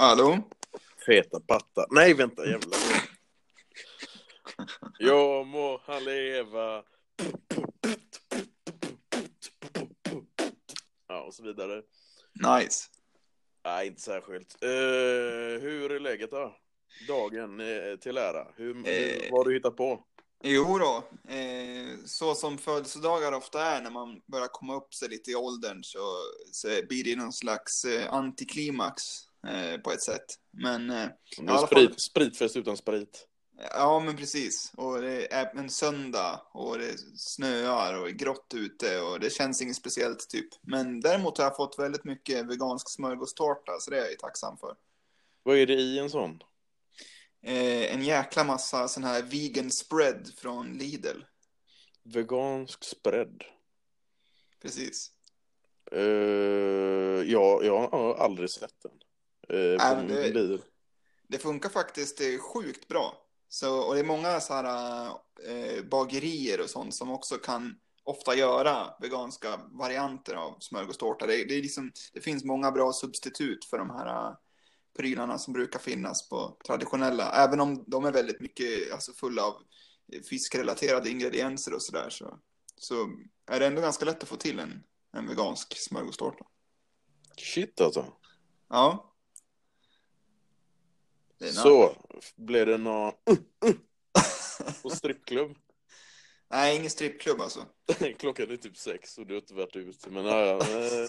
Hallå? Feta pattar. Nej, vänta, jävlar. Jag må han leva. Ja, och så vidare. Nice. Nej, inte särskilt. Uh, hur är läget då? Dagen eh, till ära. Hur, hur, Eh. vad har du hittat på? Jo då, eh, så som födelsedagar ofta är när man börjar komma upp sig lite i åldern så, så blir det någon slags antiklimax eh, på ett sätt. Men eh, alla sprit, spritfest utan sprit. ja, men precis. Och det är en söndag och det snöar och är grått ute och det känns inget speciellt typ. Men däremot har jag fått väldigt mycket vegansk smörgåstårta så det är jag ju tacksam för. Vad är det i en sån? Eh, en jäkla massa sån här vegan spread från Lidl. Vegansk spread. Precis. Uh, ja, jag har aldrig sett den. På men det- Lidl. Det funkar faktiskt sjukt bra. Så, och det är många så här eh, bagerier och sånt som också kan ofta göra veganska varianter av smörgåstårta. Det, det, är liksom, det finns många bra substitut för de här eh, prylarna som brukar finnas på traditionella. Även om de är väldigt mycket alltså, fulla av fiskrelaterade ingredienser och sådär så, så är det ändå ganska lätt att få till en, en vegansk smörgåstårta. Shit alltså. Ja. Är. Så, blev det någon på strippklubb? Nej, ingen strippklubb alltså. Klockan är typ sex och du har inte varit ute. Men ja, ja.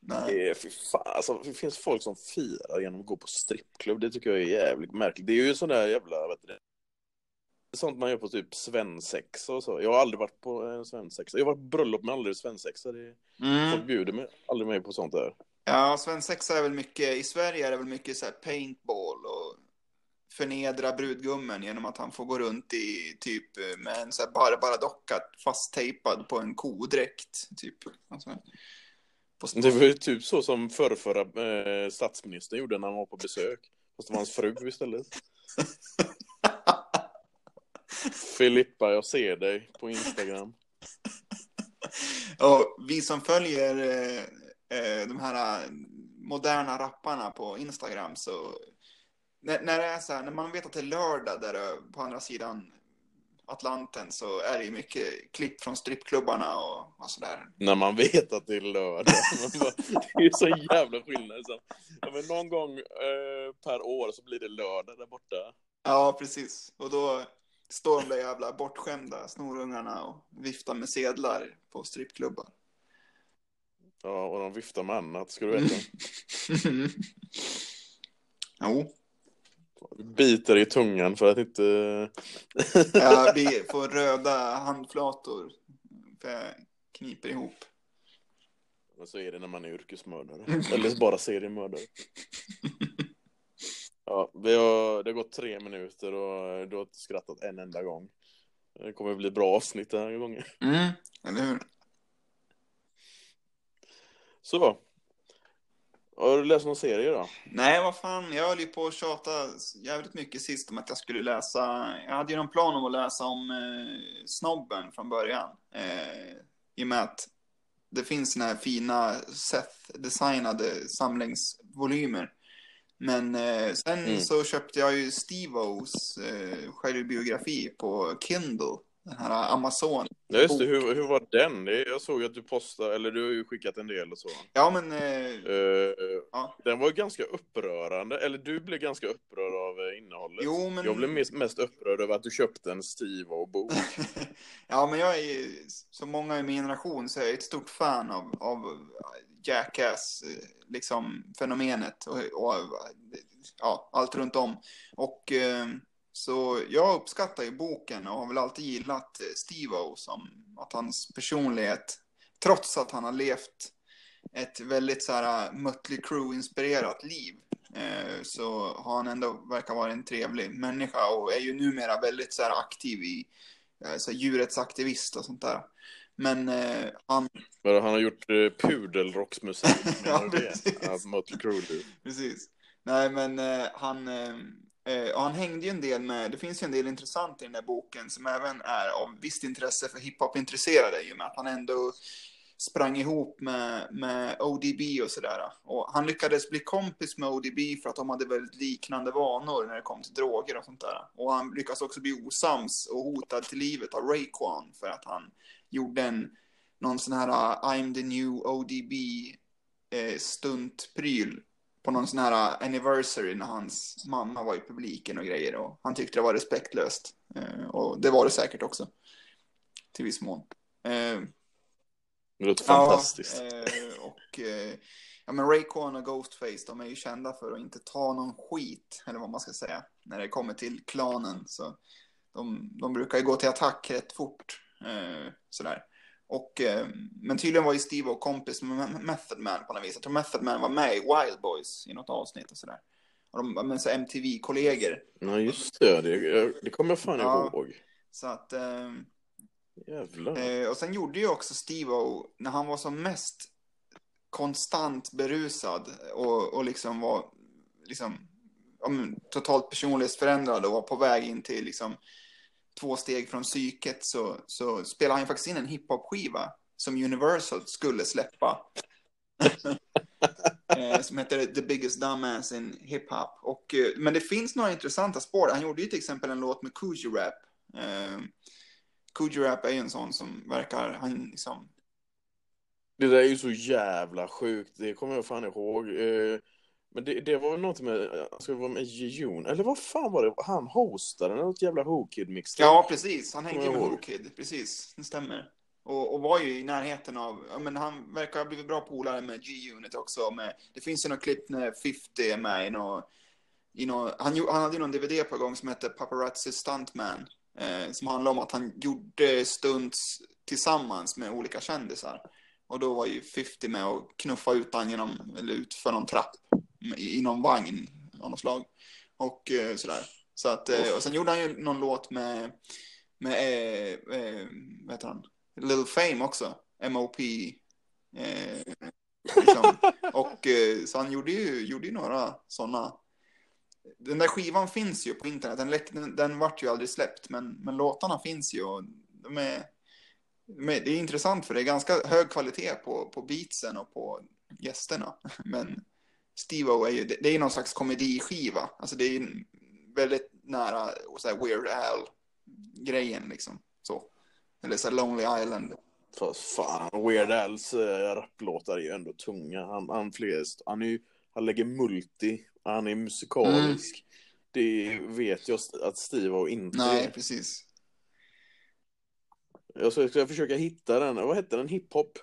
Nej. Fy fan, alltså, det finns folk som firar genom att gå på strippklubb. Det tycker jag är jävligt märkligt. Det är ju sån där jävla, vet du? Sånt man gör på typ svensexa och så. Jag har aldrig varit på en svensexa. Jag har varit på bröllop men aldrig svensexa. Det... Mm. Folk bjuder mig aldrig mig på sånt där. Ja, svensexa är väl mycket, i Sverige är det väl mycket så här paintball och förnedra brudgummen genom att han får gå runt i typ med en så här Barbara-docka fasttejpad på en kodräkt. Typ. Alltså, på Det var ju typ så som förrförra eh, statsministern gjorde när han var på besök. Fast det var hans fru istället. Filippa, jag ser dig på Instagram. Och vi som följer eh, de här eh, moderna rapparna på Instagram så när, när det är så här, när man vet att det är lördag där eh, på andra sidan Atlanten så är det ju mycket klipp från strippklubbarna och, och sådär. När man vet att det är lördag. Bara, det är ju så jävla skillnad. Så, ja, men någon gång eh, per år så blir det lördag där borta. Ja, precis. Och då står de där jävla bortskämda snorungarna och viftar med sedlar på strippklubbar. Ja, och de viftar med annat, ska du veta. jo, Biter i tungan för att inte... jag blir- får röda handflator för jag kniper ihop. Och så är det när man är yrkesmördare. Eller bara seriemördare. Ja, vi har, det har gått tre minuter och du har skrattat en enda gång. Det kommer bli bra avsnitt den här gången. Mm, eller hur? Så. Har du läst någon serie då? Nej, vad fan, jag höll ju på att tjata jävligt mycket sist om att jag skulle läsa. Jag hade ju någon plan om att läsa om eh, Snobben från början. Eh, I och med att det finns såna här fina Seth-designade samlingsvolymer. Men eh, sen Mm. så köpte jag ju Steve-Os eh, självbiografi på Kindle. Den här Amazon. Ja, just det. Hur, hur var den? Jag såg att du postade, eller du har ju skickat en del och så. Ja, men eh, Eh, Ja. Den var ganska upprörande, eller du blev ganska upprörd av eh, innehållet. jo, men... Jag blev mest, mest upprörd över att du köpte en Steve och bok. ja, men jag är ju, som många i min generation, så är jag ett stort fan av, av Jackass, eh, liksom fenomenet och, och ja, allt runt om. Och eh, så jag uppskattar ju boken och har väl alltid gillat Steve-O som att hans personlighet, trots att han har levt ett väldigt så här Mötley Crüe-inspirerat liv, eh, så har han ändå verkar vara en trevlig människa och är ju numera väldigt så här aktiv i eh, så här, djurets aktivist och sånt där. Men eh, han, Men han har gjort eh, pudelrocksmusik. Ja, precis. Mötley Crüe. precis. Nej, men eh, han, eh, Eh, och han hängde ju en del med, det finns ju en del intressant i den här boken som även är av visst intresse för hiphop-intresserade i och med att han ändå sprang ihop med, med ODB och sådär. Och han lyckades bli kompis med ODB för att de hade väldigt liknande vanor när det kom till droger och sånt där. Och han lyckades också bli osams och hotad till livet av Rayquan för att han gjorde en, någon sån här ah, I'm the new ODB eh, stuntpryl på någon sån här uh, anniversary när hans mamma var i publiken och grejer. Och han tyckte det var respektlöst. Eh, och det var det säkert också. Till viss mån. Eh, Det låter fantastiskt. Ja, eh, och eh, ja, men Raycon och Ghostface, de är ju kända för att inte ta någon skit, eller vad man ska säga, när det kommer till klanen. Så de, de brukar ju gå till attack rätt fort. Sådär. Och, eh, men tydligen var ju Steve och kompis med Method Man på något vis. Jag tror Method Man var med i Wild Boys i något avsnitt och sådär. Och de var MTV-kollegor. Ja, just det. Det, det kommer jag fan Ja. ihåg. Så att... Eh, Jävlar. Och sen gjorde ju också Steve-O, när han var som mest konstant berusad och, och liksom var liksom, totalt personlighetsförändrad och var på väg in till liksom, två steg från psyket så, så spelade han faktiskt in en hiphop-skiva som Universal skulle släppa. eh, som heter The Biggest Dumbass in Hip-Hop. Och, eh, men det finns några intressanta spår. Han gjorde ju till exempel en låt med Coogee Rap. Eh, Coogee Rap är ju en sån som verkar, han liksom, Det där är ju så jävla sjukt. Det kommer jag fan ihåg. Eh, Men det, det var väl något med, ska det vara med Jion? Eller vad fan var det? Han hostade något jävla Ho-Kid mixtape. ja precis, han hängde ju med. Who-Kid, precis, det stämmer. Och, och var ju i närheten av, ja men han verkar ha blivit bra polare med G-Unit också. Med, det finns ju något klipp när 50 är med i något, i något han, han hade ju någon DVD på gång som hette Paparazzi Stuntman. Eh, som handlar om att han gjorde stunts tillsammans med olika kändisar. Och då var ju 50 med och knuffa ut han genom, eller ut för någon trapp i, någon vagn av något slag. Och eh, sådär. Så att, eh, och sen gjorde han ju någon låt med, med eh, eh, vad heter han? Little Fame också. MOP. Eh, liksom. Och eh, så han gjorde ju, gjorde ju några sådana. Den där skivan finns ju på internet. Den, den, den vart ju aldrig släppt. Men, men låtarna finns ju. Och de är, de är, det är intressant för det är ganska hög kvalitet på, på beatsen och på gästerna. Men Steve-O är ju, det, det är någon slags komediskiva. Alltså det är ju väldigt nära så här Weird Al-grejen liksom. Så. Eller så här Lonely Island. Fast fan, Weird Al's äh, rapplåtar är ju ändå tunga. Han, han, flest, han, är ju, han lägger multi, han är musikalisk. Det vet jag att Steve och inte Nej, är. precis. Jag ska, ska försöka hitta den. Vad hette den? Hiphop?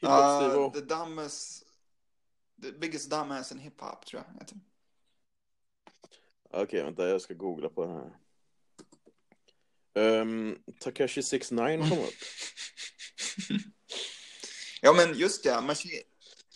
Hiphop Uh, Steve the dumbest, the biggest dumbass in hip-hop tror jag heter. Okej, vänta, jag ska googla på den här. Um, Takashi 69 kom upp. Ja men just ja, Machine,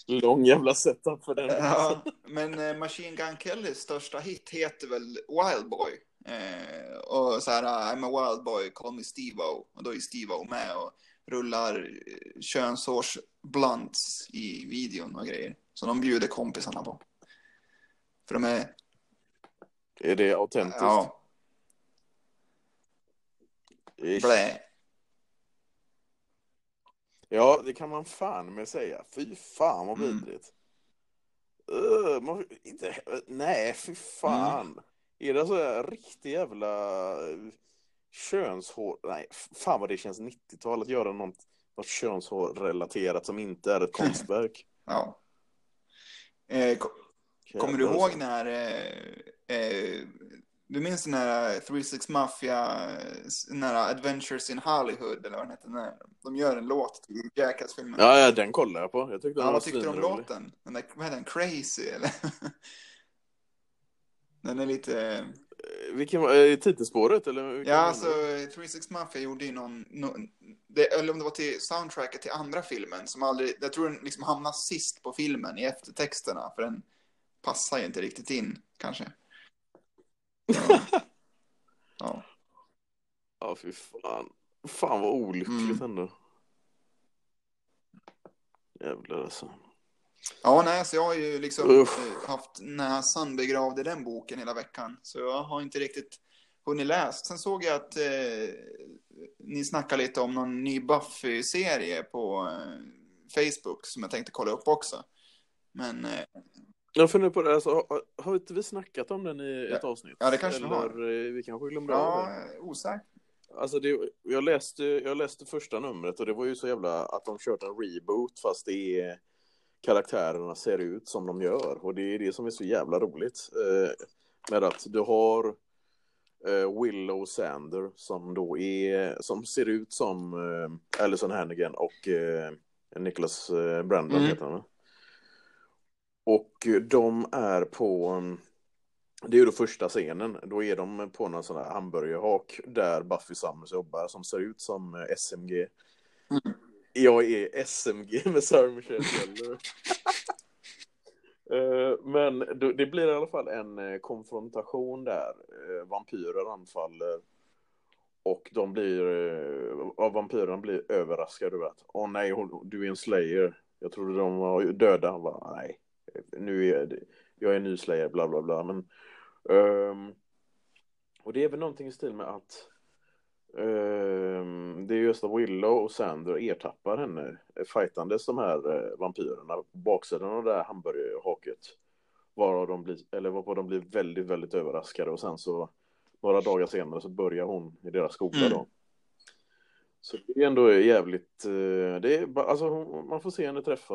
Lång jävla setup för den. ja, men eh, Machine Gun Kellys största hit heter väl Wild Boy. Eh, och så här, I'm a wild boy, call me Steve-O. Och då är Steve-O med och rullar eh, könshårsblunts i videon och grejer. Så de bjuder kompisarna på. För de är, Är det autentiskt? ja, blä. Ja, det kan man fan med säga. Fy fan vad Mm. vidrigt. Uh, man, inte, nej, fy fan. Mm. Är det så här riktig jävla eh, könshår? Nej, fan vad det känns 90-tal att göra något, något könshår-relaterat som inte är ett konstverk. Ja. Eh, ko- Kommer du ihåg när... Eh, eh, du minns den här 36 Mafia, den här Adventures in Hollywood, eller vad den heter? Den här, de gör en låt till Jackass-filmen. Ja, ja, den kollar jag på. Jag tyckte den Ja, var vad tyckte du om låten? Den där, vad heter den? Crazy, eller? den är lite... Eh, Vilken var eh, titelspåret eller? Ja, alltså, det? 36 Mafia gjorde ju någon... någon det, eller om det var till soundtracket till andra filmen, som aldrig... Jag tror den liksom hamnar sist på filmen i eftertexterna, för den passar ju inte riktigt in, kanske. Ja. ja. Ja, fy fan. Fan vad olyckligt Mm. ändå. Jävlar alltså. Ja, nej, så jag har ju liksom Uff. eh, haft näsan begravd i den boken hela veckan. Så jag har inte riktigt hunnit läst. Sen såg jag att eh, ni snackade lite om någon ny Buffy-serie på, eh, Facebook som jag tänkte kolla upp också. Men eh, Jag funderar på det, alltså, har, har inte vi snackat om den i ett avsnitt? Ja, det kanske vi Eller har. eh, vi kanske glömde ja, det. osäker. Alltså det, jag, läste, jag läste första numret och det var ju så jävla att de kört en reboot fast det är karaktärerna ser ut som de gör och det är det som är så jävla roligt eh, med att du har eh, Willow Sander som då är som ser ut som eh, Alison Hannigan och eh, Nicholas eh, Brandon Mm. heter han? Och de är på det är ju då första scenen. Då är de på någon sån här hamburgerhak där Buffy Summers jobbar som ser ut som eh, SMG. Mm. Jag är SMG med Sarah Michelle Gellar. Eh, Men det blir i alla fall en eh, konfrontation där. Eh, Vampyrer anfaller. Och de blir, av vampyrerna blir överraskade över att åh nej, hon, du är en slayer. Jag trodde de var döda. Han bara, nej, nu är det, jag är ny slayer, bla bla bla. Men, ehm, och det är väl någonting i stil med att det är just att Willow och Sander ertappar henne eh, fightandes de här eh, vampyrerna på baksidan av det här hamburgerhaket. Varav de blir, eller varpå de blir väldigt, väldigt överraskade och sen så några dagar senare så börjar hon i deras skola Mm. då. Så det är ändå jävligt, eh, det är, alltså man får se henne träffa,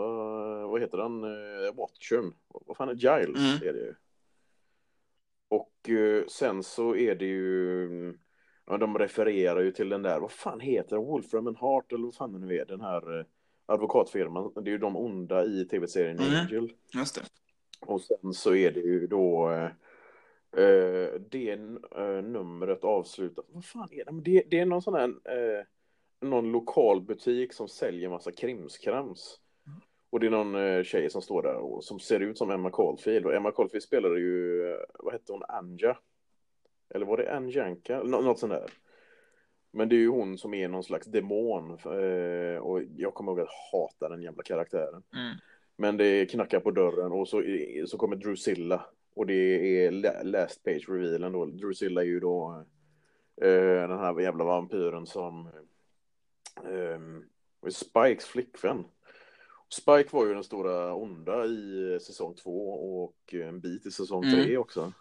vad heter han, Watchern, vad fan är Giles Mm. är det ju. Och sen så är det ju, ja, de refererar ju till den där, vad fan heter den, Wolfram and Hart eller vad fan det nu är, den här eh, advokatfirman, det är ju de onda i tv-serien Mm. Angel. Just det. Och sen så är det ju då eh, eh, det eh, numret avslutat. Vad fan är det? Men Det, det är någon sån här någon lokal butik som säljer massa krimskrams. Och det är någon tjej som står där och som ser ut som Emma Caulfield. Och Emma Caulfield spelade ju, vad hette hon, Anja? Eller var det Anjanka? Nå- något sånt där. Men det är ju hon som är någon slags demon. Eh, och jag kommer ihåg att hata den jävla karaktären. Mm. Men det knackar på dörren och så, så kommer Drusilla. Och det är la- last page revealen då. Drusilla är ju då eh, den här jävla vampyren som eh, Spikes flickvän. Spike var ju den stora onda i säsong två och en bit i säsong Mm. tre också.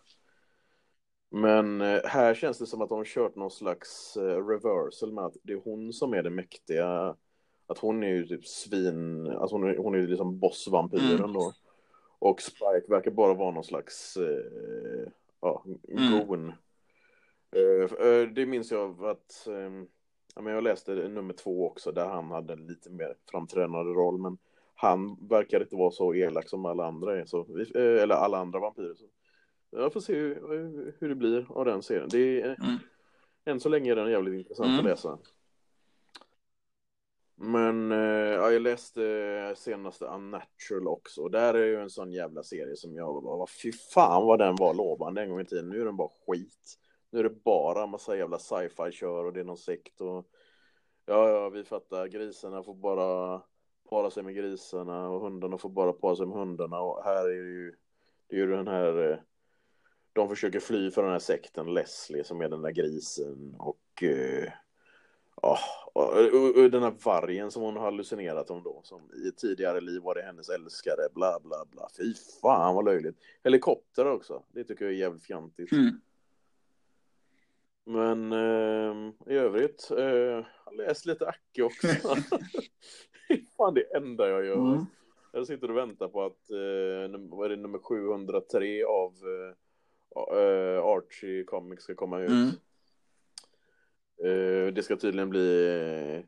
Men eh, här känns det som att de har kört någon slags eh, reversal med att det är hon som är det mäktiga. Att hon är ju typ svin, alltså hon är, hon är ju liksom bossvampyren Mm. då. Och Spike verkar bara vara någon slags, eh, ja, Mm. goon. Eh, eh, det minns jag att, eh, ja, men jag läste nummer två också där han hade en lite mer framträdande roll. Men han verkar inte vara så elak som alla andra är. Så, eller alla andra vampyrer. Så. Jag får se hur, hur det blir av den serien. Det är, Mm. Än så länge är den jävligt intressant Mm. att läsa. Men eh, ja, jag läste senaste Unnatural också. Där är ju en sån jävla serie som jag bara, fy fan vad den var lovande en gång i tiden. Nu är den bara skit. Nu är det bara massa jävla sci-fi kör och det är någon sekt och ja, ja, vi fattar. Grisarna får bara para sig med grisarna och hundarna får bara para sig med hundarna och här är det ju, det är ju den här eh, de försöker fly för den här sekten, Leslie som är den där grisen och eh, ja, och, och, den här vargen som hon har hallucinerat om då, som i tidigare liv var det hennes älskare, bla bla bla. Fy fan vad löjligt. Helikopter också, det tycker jag är jävligt fjantigt. Mm. Men eh, i övrigt, eh, läst lite Acke också. det är fan det enda jag gör. Mm. Jag sitter och väntar på att, eh, vad är det, nummer 703 av eh, eh, Archie Comics ska komma ut. Mm. Eh, det ska tydligen bli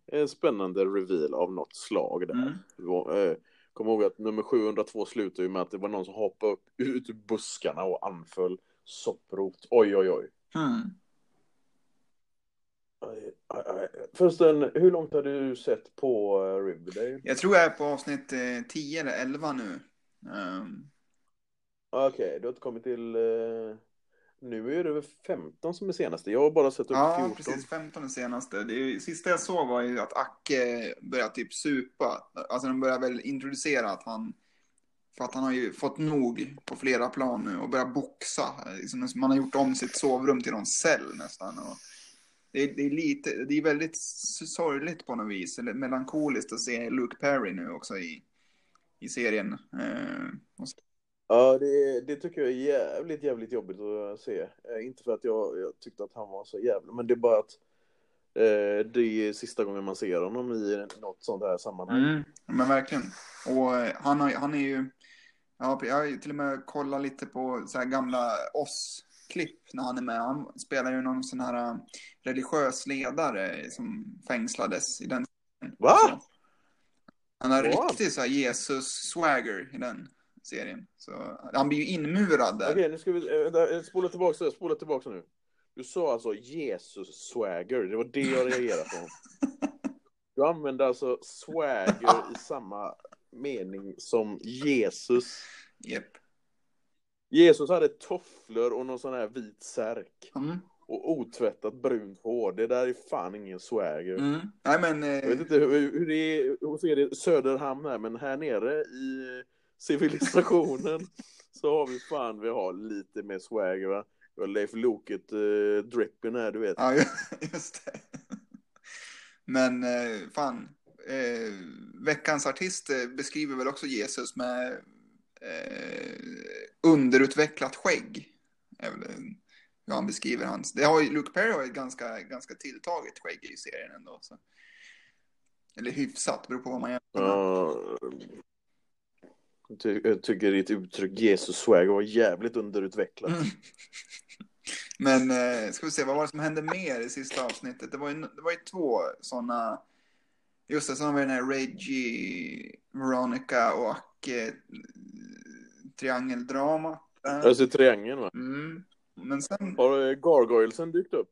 eh, en spännande reveal av något slag där. Mm. Eh, Kom ihåg att nummer 702 slutar ju med att det var någon som hoppade upp ut ur buskarna och anföll sopprot. Oj, oj, oj. Mm. Aj, aj, aj. Förresten, hur långt har du sett på uh, Riverdale? Jag tror jag är på avsnitt eh, 10 eller 11 nu. Ehm, Okej, du har inte kommit till... eh, nu är det väl 15 som är senaste. Jag har bara sett upp ja, 14. precis. 15 är senaste. Det är, sista jag såg var ju att Acke började typ supa. Alltså de börjar väl introducera att han... För att han har ju fått nog på flera plan nu och börjat boxa. Liksom, Man har gjort om sitt sovrum till någon cell nästan. Och, det, är, det är lite, det är väldigt sorgligt på något vis, eller melankoliskt att se Luke Perry nu också i, i serien. Eh, Ja, det, det tycker jag är jävligt, jävligt jobbigt att se. Eh, inte för att jag, jag tyckte att han var så jävla, men det är bara att eh, det är sista gången man ser honom i något sånt här sammanhang. Mm, men verkligen. Och eh, han, har, han är ju, ja, jag har till och med kollat lite på så gamla oss-klipp när han är med. Han spelar ju någon sån här eh, religiös ledare som fängslades i den. Va? Så, han har What? riktigt så här Jesus-swagger i den serien. Så, han blir ju inmurad där. Okej, nu ska vi äh, där, spola tillbaka, spola tillbaka nu. Du sa alltså Jesus swagger, det var det jag reagerade på. Du använde alltså swagger i samma mening som Jesus. Japp. Jesus hade tofflor och någon sån här vit särk. Mm. Och otvättat brunt hår. Det där är fan ingen swagger. Mm. Nej men... Jag Eh, vet inte hur, hur det är hos er i Söderhamn här, men här nere i civilisationen så har vi fan, vi har lite mer swagger va. Vi har Leif Loket uh, drippen här, du vet. ja, just det. Men eh, fan. Eh, veckans artist eh, beskriver väl också Jesus med eh, underutvecklat skägg. Är väl hur han beskriver hans. Det har ju, Luke Perry har ett ganska, ganska tilltaget skägg i serien ändå. Så. Eller hyfsat, beror på vad man. Ja, jag ty- jag tycker ditt uttryck Jesus swagger var jävligt underutvecklat. Mm. Men eh, ska vi se, vad var det som hände mer i sista avsnittet? Det var ju, det var ju två sådana. Just det, så var det den här Reggie, Veronica och eh, triangeldrama. Jag ser triangeln va. Mm. Men sen, Har eh, gargoylesen dykt upp?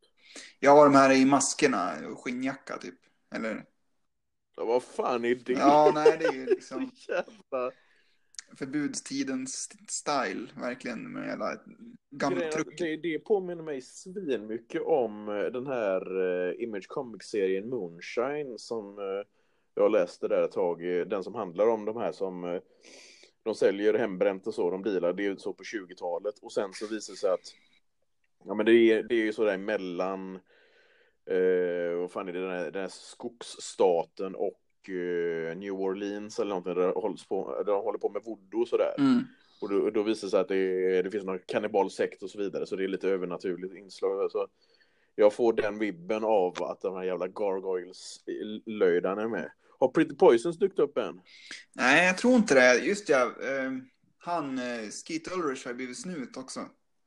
jag var de här i maskerna och skinnjacka typ. Eller? Ja, vad fan är det? Ja, nej, det är ju liksom jävla... förbudstidens style, verkligen. Med hela gamla Grejen är att truck. Det, det påminner mig svin mycket om eh, den här eh, Image Comics-serien Moonshine som eh, jag läste där ett tag. Den som handlar om de här som de säljer hembränt och så, de bilar. Det är ju så på 20-talet. Och sen så visar det sig att ja, men det, är, det är ju sådär mellan eh, vad fan är det, den här, den här skogsstaten och New Orleans eller någonting där hålls på, där de håller på med voodoo och sådär. Mm. Och då, då visar det sig att det, det finns någon kannibalsekt och så vidare, så det är lite övernaturligt inslag. Så jag får den vibben av att de här jävla gargoyles-löjdarna är med. Har Pretty Poisons dykt upp än? Nej, jag tror inte det. Just ja, eh, han, eh, Skeet Ulrich har blivit snut också.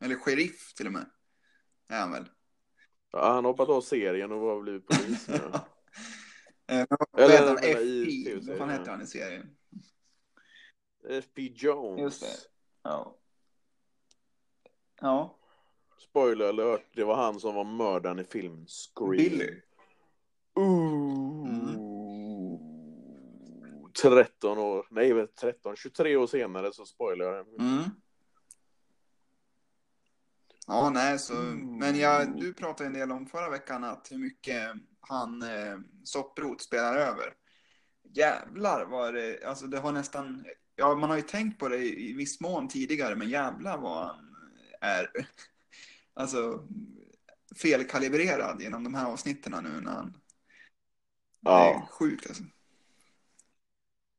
Eller sheriff till och med. Är han väl. Ja, han har hoppat av serien och har blivit polis nu. Eh, vad Eller, heter han? FP? Vad fan heter han i serien? F.P. Jones. Just det. Ja. Ja. Spoiler alert, det var han som var mördaren i filmen Scream. Billy. Ooh. Mm. 13 år, nej men 13, 23 år senare så spoilar jag den. Mm. Ja, nej, så, men jag, du pratade en del om förra veckan att hur mycket han eh, Sopprot spelar över. Jävlar vad det, alltså det har nästan, ja man har ju tänkt på det i, viss mån tidigare, men jävlar vad han är, alltså felkalibrerad genom de här avsnitten nu när han, det är Ja. sjukt alltså.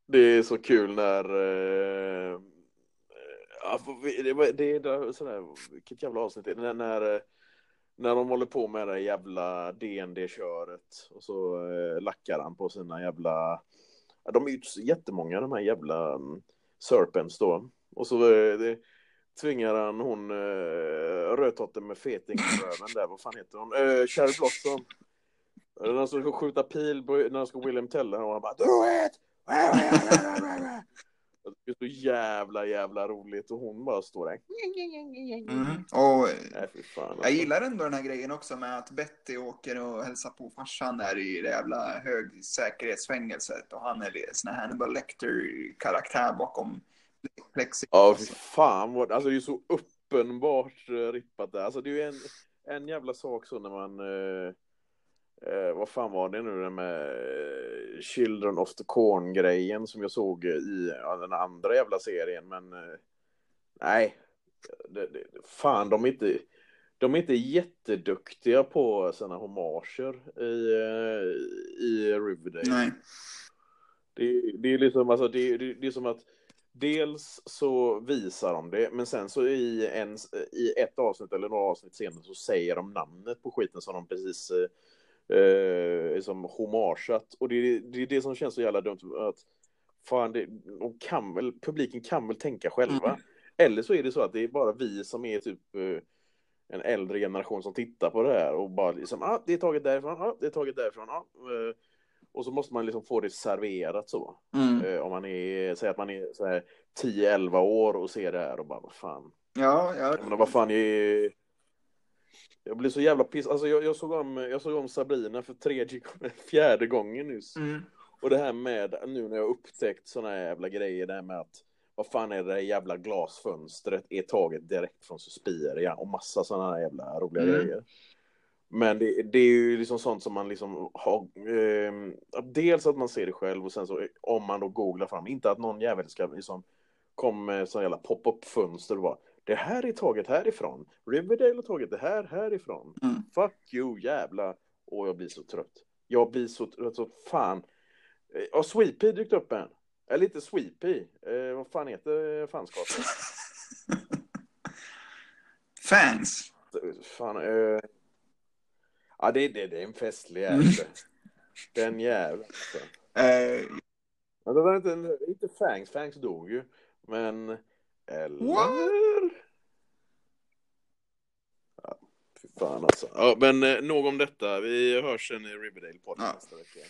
Det är så kul när... Eh, det, det är sådär, vilket jävla avsnitt är det? När, när, eh, när de håller på med det jävla DND-köret och så eh, lackar han på sina jävla... De är ju så jättemånga de här jävla um, Serpents då. Och så eh, det, tvingar han hon eh, rödtotten med fetingröven där, vad fan heter hon? Eh, Cherry Blossom. Eh, när han ska skjuta pil, på, när han ska William Teller och han bara Do it! Det är så jävla jävla roligt och hon bara står där. Mm. Och Nej fan. alltså. Jag gillar ändå den här grejen också med att Betty åker och hälsar på farsan där i det jävla högsäkerhetsfängelset och han är sån här Hannibal Lecter-karaktär bakom plexi. Ja fy fan vad, alltså det är så uppenbart uh, rippat där. Alltså det är ju en, en jävla sak så när man eh, eh, vad fan var det nu det med eh, Children of the Corn-grejen som jag såg i ja, den andra jävla serien men eh, nej. Det, det, fan de är inte de är inte jätteduktiga på sina hommager i, eh, i Riverdale. Nej. Det, det är liksom, alltså, det, det, det är som att dels så visar de det, men sen så i, en, i ett avsnitt eller några avsnitt senare så säger de namnet på skiten som de precis eh, liksom hommageat. Och det, är det är det som känns så jävla dumt. Att fan, det, de kan väl, publiken kan väl tänka själva. Mm. Eller så är det så att det är bara vi som är typ eh, en äldre generation som tittar på det här och bara liksom, ah, det är taget därifrån, ah, det är taget därifrån, ah. Eh, och så måste man liksom få det serverat så. Mm. Eh, om man är, säg att man är så här 10-11 år och ser det här och bara, vad fan. Ja, ja. Menar, vad fan är... Jag blir så jävla piss. Alltså jag, jag, såg om, jag såg om Sabrina för tredje, fjärde gången nyss. Mm. Och det här med, nu när jag upptäckt såna här jävla grejer, det här med att vad fan är det där jävla glasfönstret är taget direkt från Suspiria och massa sådana här jävla roliga Mm. grejer. Men det, det är ju liksom sånt som man liksom har, eh, dels att man ser det själv och sen så om man då googlar fram, inte att någon jävel ska liksom komma med sån jävla pop-up fönster och bara det här är taget härifrån, Riverdale har tagit det här härifrån, Mm. fuck you jävla, och jag blir så trött. Jag blir så trött, så fan. Eh, Har Sweepy dykt upp än? Eller inte Sweepy, eh, vad fan heter fanskapet? Fangs. Fan, eh... Ja, det, det, det är en festlig jävel. Den jäveln. alltså. Eh, Men det var inte, inte Fangs, Fangs dog ju. Men, eller? What? Ja, fy fan alltså. Ja, men eh, nog om detta. Vi hörs sen i Riverdale podcast Ja. nästa vecka.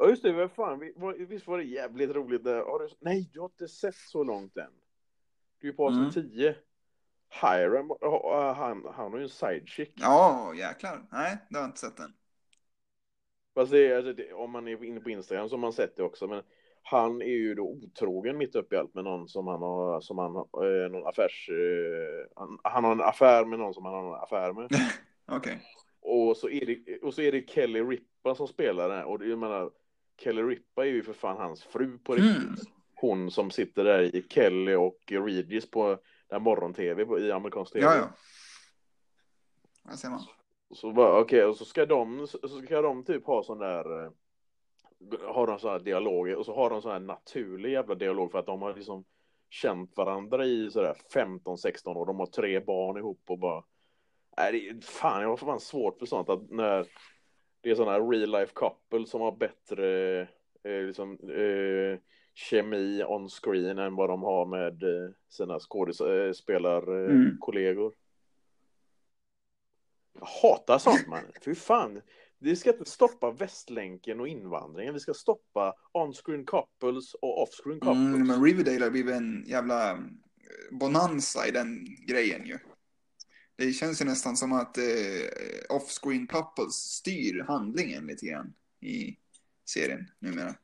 Ja just det, vad fan, vi, var, visst var det jävligt roligt där? Har du, nej, du har inte sett så långt än. Du är på avsnitt 10. Hiram, ha- han, han har ju en sidechick. ja, jäklar. Nej, det har jag inte sett än. Fast det, är- alltså, det, om man är inne på Instagram så har man sett det också. Men han är ju då otrogen mitt uppe i allt med någon som han har, som han har, eh, någon affärs, eh, han, han har en affär med någon som han har en affär med. Okej. Och så är det, och så är det Kelly Ripa som spelar den. Och det, jag menar, Kelly Ripa är ju för fan hans fru på riktigt. Mm. Hon som sitter där i Kelly och Regis på den morgon-tv i amerikansk tv. Ja, ja. Där ser man. Så bara, okej, och så ska de, så ska de typ ha sån där, eh, har de sån här dialoger och så har de sån här naturlig jävla dialog för att de har liksom känt varandra i sådär 15-16 år, de har tre barn ihop och bara, nej det är, fan jag har fan svårt för sånt att när det är sådana här real life couple som har bättre eh, liksom, eh, kemi on screen än vad de har med eh, sina skådespelarkollegor. Mm. kollegor. Jag hatar sånt man. Fy fan. Vi ska inte stoppa Västlänken och invandringen. Vi ska stoppa on-screen couples och off-screen couples. Mm, men Riverdale har blivit en jävla eh, bonanza i den grejen ju. Det känns ju nästan som att eh, off-screen couples styr handlingen lite grann i serien numera.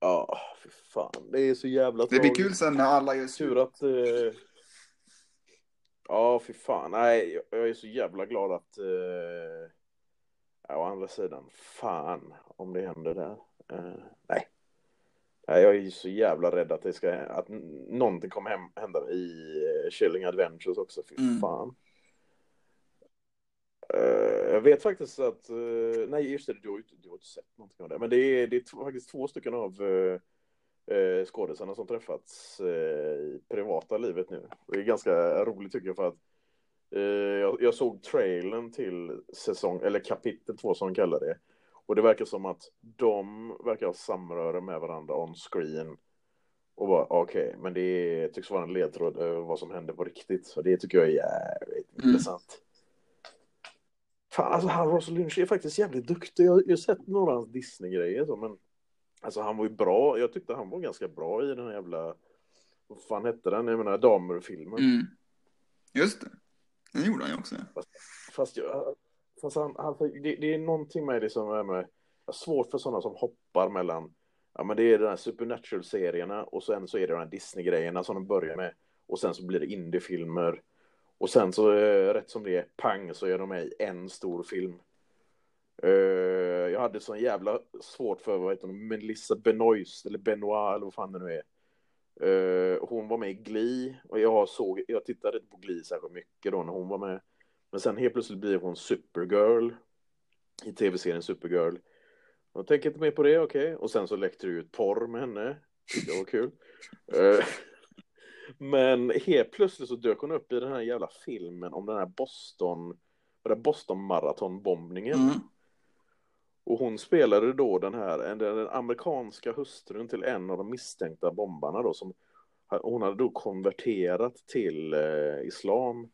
Ja, fy fan. Det är så jävla Det blir kul sen när alla gör slut. Tur att... Eh... Ja, fy fan. Nej, jag- är så jävla glad att... Eh... Ja, å andra sidan, fan om det händer där. Eh... Nej. Nej, jag är så jävla rädd att det ska... Att någonting kommer hem, hända i eh, Chilling Adventures också. Fy Mm. fan. Eh, jag vet faktiskt att... eh, nej, just det, du har du har inte sett någonting av det. Men det är, det är faktiskt två stycken av... Eh, skådisarna som träffats eh, i privata livet nu. Det är ganska roligt tycker jag för att eh, jag, jag såg trailern till säsong, eller kapitel två som de kallar det. Och det verkar som att de verkar ha samröre med varandra on screen. Och bara okej, men det tycks vara en ledtråd över vad som händer på riktigt. Så det tycker jag är jävligt Mm. intressant. Fan, alltså han Russell Lynch är faktiskt jävligt duktig. Jag, jag har sett några av hans Disney-grejer så, men Alltså han var ju bra, jag tyckte han var ganska bra i den här jävla, vad fan hette den, jag menar Damer-filmen. Mm. Just det. Den gjorde han ju också. Fast, jag, fast han, han, det, det är någonting med det som är med, svårt för sådana som hoppar mellan, ja men det är den här Supernatural-serierna och sen så är det de här Disney-grejerna som de börjar med och sen så blir det indie-filmer och sen så eh, rätt som det är, pang, så är de med i en stor film. Eh, jag hade så jävla svårt för, vad heter hon, Melissa Benoist, eller Benoit, eller vad fan det nu är. Uh, hon var med i Glee och jag såg, jag tittade inte på Glee särskilt mycket då när hon var med. Men sen helt plötsligt blir hon Supergirl i tv-serien Supergirl. Jag tänker inte mer på det, okej. Okay. Och sen så läckte det ut porr med henne. Det var kul. Eh, men helt plötsligt så dök hon upp i den här jävla filmen om den här Boston, den Boston maratonbombningen. Mm. Och hon spelade då den här, den, amerikanska hustrun till en av de misstänkta bombarna då som hon hade då konverterat till eh, islam.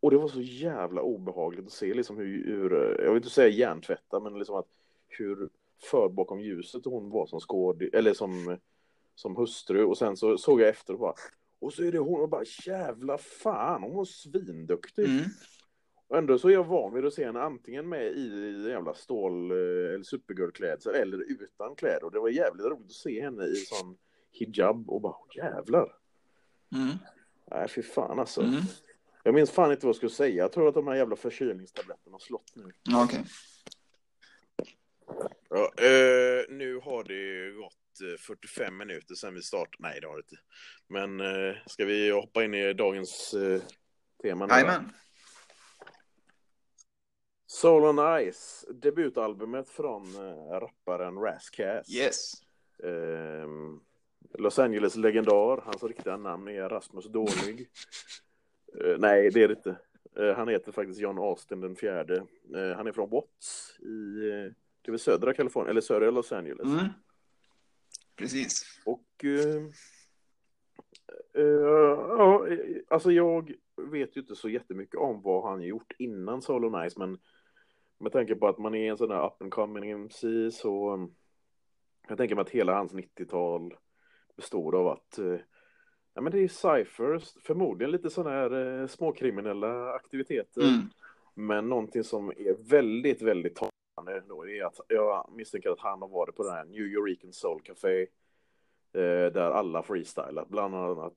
Och det var så jävla obehagligt att se liksom hur, hur eh, jag vill inte säga hjärntvätta, men liksom att hur för bakom ljuset hon var som skåd, eller som, som hustru. Och sen så såg jag efter och bara, och så är det hon och bara jävla fan, hon var svinduktig. Mm. Och ändå så är jag van vid att se henne antingen med i jävla stål eh, eller supergirl-klädsel eller utan kläder. Och det var jävligt roligt att se henne i sån hijab och bara jävlar. Mm. Nej, fy fan alltså. Mm. Jag minns fan inte vad jag skulle säga. Jag tror att de här jävla förkylningstabletterna har slått nu. Okej. Okay. Ja, eh, nu har det gått 45 eh, minuter sedan vi startade. Nej, det har det inte. Men eh, ska vi hoppa in i dagens eh, tema? Jajamän. Soul on Ice, debutalbumet från eh, rapparen Rascass. Yes. Eh, Los Angeles-legendar, hans riktiga namn är Rasmus Dålig. eh, nej, det är det inte. Eh, han heter faktiskt John Austin den fjärde. Han är från Watts i det är södra Kalifornien, eller södra Los Angeles. Mm. Precis. Och ja, alltså jag vet ju inte så jättemycket om vad han gjort innan Solo Nice, men med tanke på att man är en sån där up and coming MC så um, jag tänker mig att hela hans 90-tal bestod av att uh, ja, men det är cyphers, förmodligen lite sådana här uh, småkriminella aktiviteter. Mm. Men någonting som är väldigt, väldigt talande då är att jag misstänker att han har varit på den här New Eurekan Soul Café uh, där alla freestylar, bland annat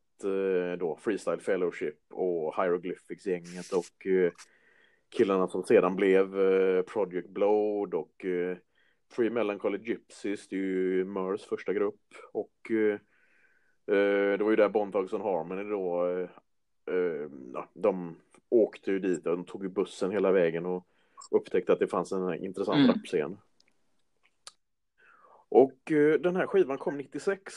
då Freestyle Fellowship och Hieroglyphics-gänget och killarna som sedan blev eh, Project Blood och eh, Free Melancholy Gypsies, det är ju Murs första grupp. Och eh, det var ju där Bone Thugs Harmony då, de åkte ju dit de tog ju bussen hela vägen och upptäckte att det fanns en intressant mm. rapscen. Och den här skivan kom 96.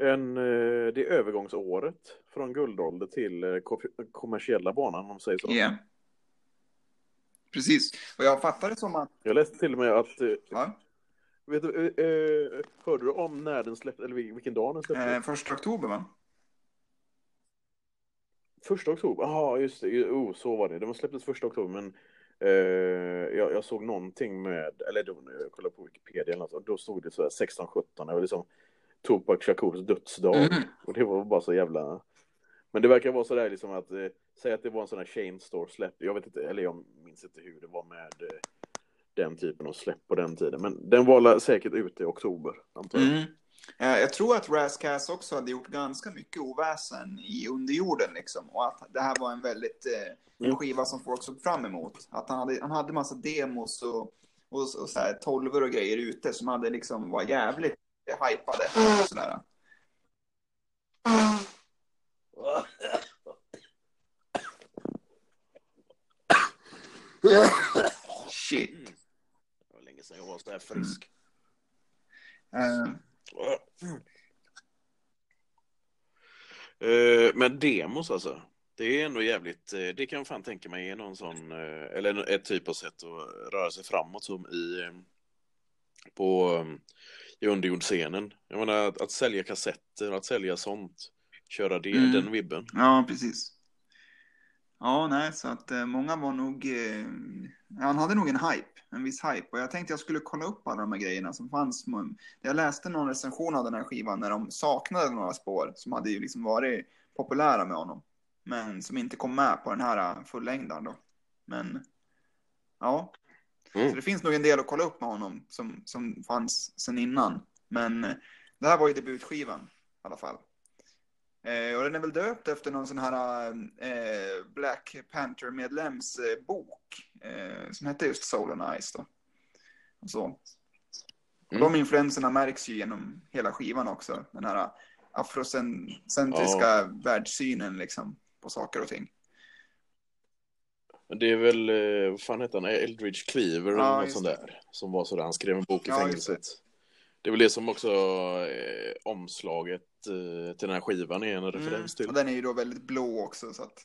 En, eh, det är övergångsåret från guldålder till eh, kommersiella banan om man säger så. Yeah. Precis, och jag fattar det som att... Jag läste till och med att... Eh, ja. Vet du, hörde du om när den släpptes, eller vilken dag den släpptes? Eh, första oktober va? Första oktober, ja just det, oh, så var det. Den släpptes första oktober men eh, jag, jag, såg någonting med, eller då, jag kollade på Wikipedia eller något, då stod det så här 16-17, jag var liksom Tupac Shakurs dödsdag. Mm. Och det var bara så jävla... Men det verkar vara sådär liksom att, eh, säg att det var en sån här chain store släpp. Jag vet inte, eller jag minns inte hur det var med eh, den typen av släpp på den tiden. Men den var säkert ute i oktober, antar jag. Mm. Eh, jag tror att Rascas också hade gjort ganska mycket oväsen i underjorden liksom. Och att det här var en väldigt eh, en mm. skiva som folk såg fram emot. Att han hade, han hade massa demos och, och, och så här, tolvor och grejer ute som hade liksom var jävligt hypade. Och sådär. Shit. Det var länge sedan jag var så här frisk. Mm. Uh. men demos alltså. Det är ändå jävligt, eh, det kan jag fan tänka mig är någon sån, eh, eller ett typ av sätt att röra sig framåt som i, på i underjordsscenen. Jag menar att, att sälja kassetter, att sälja sånt. Köra det, mm. den vibben. Ja, precis. Ja, nej, så att eh, många var nog... Eh, han hade nog en hype, en viss hype. Och jag tänkte jag skulle kolla upp alla de här grejerna som fanns. Jag läste någon recension av den här skivan när de saknade några spår som hade ju liksom varit populära med honom. Men som inte kom med på den här fullängdaren då. Men ja, Mm. Så det finns nog en del att kolla upp med honom som, som fanns sen innan. Men eh, det här var ju debutskivan i alla fall. Eh, och den är väl döpt efter någon sån här eh, Black Panther-medlems eh, bok. Eh, som hette just Soul and Ice då. Och så. Och de influenserna märks ju genom hela skivan också. Den här afrocentriska Ja. världssynen liksom på saker och ting. Men det är väl, eh, vad fan heter han, Eldridge Cleaver eller Ja, något sånt det. där. Som var sådär, han skrev en bok i Ja, fängelset. Det är väl det som också eh, omslaget eh, till den här skivan är en referens till. Mm. Och den är ju då väldigt blå också så att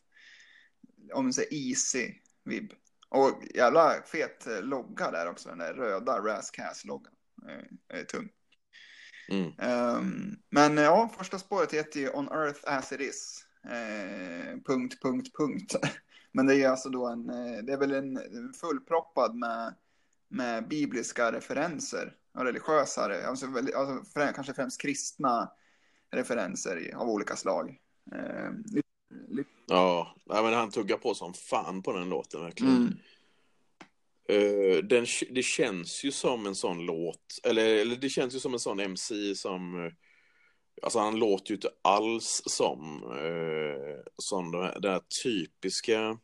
om man säger easy vibb. Och jävla fet logga där också, den där röda Rascast-loggan. Eh, är tung. Mm. Ehm, men ja, första spåret heter ju On Earth As It Is. Eh, punkt, punkt, punkt. Men det är alltså då en, eh, det är väl en fullproppad med, med bibliska referenser och religiösa, alltså, alltså frä- kanske främst kristna referenser av olika slag. Eh, Ja, men han tuggar på som fan på den låten verkligen. mm, Eh, den, det känns ju som en sån låt, eller, eller det känns ju som en sån MC som, eh, alltså han låter ju inte alls som, eh, som den här, den här typiska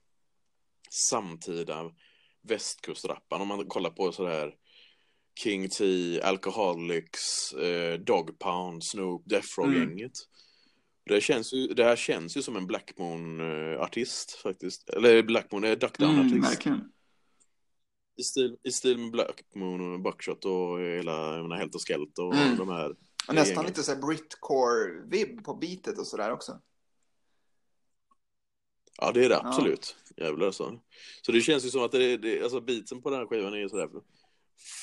samtida västkustrapparen. Om man kollar på sådär King T, Alcoholics, eh, Dog Pound, Snoop, Death Row-gänget. Det, känns ju, det här känns ju som en Black Moon-artist faktiskt. Eller Black Moon, eh, Duck mm, Down-artist. verkligen. I stil, I stil med Black Moon och Buckshot och hela, jag menar, Helt och Skelter och Mm. de här. Och nästan lite så här Britcore-vibb på beatet och sådär också. Ja, det är det absolut. Jävlar alltså. Så det känns ju som att det, det, alltså beatsen på den här skivan är sådär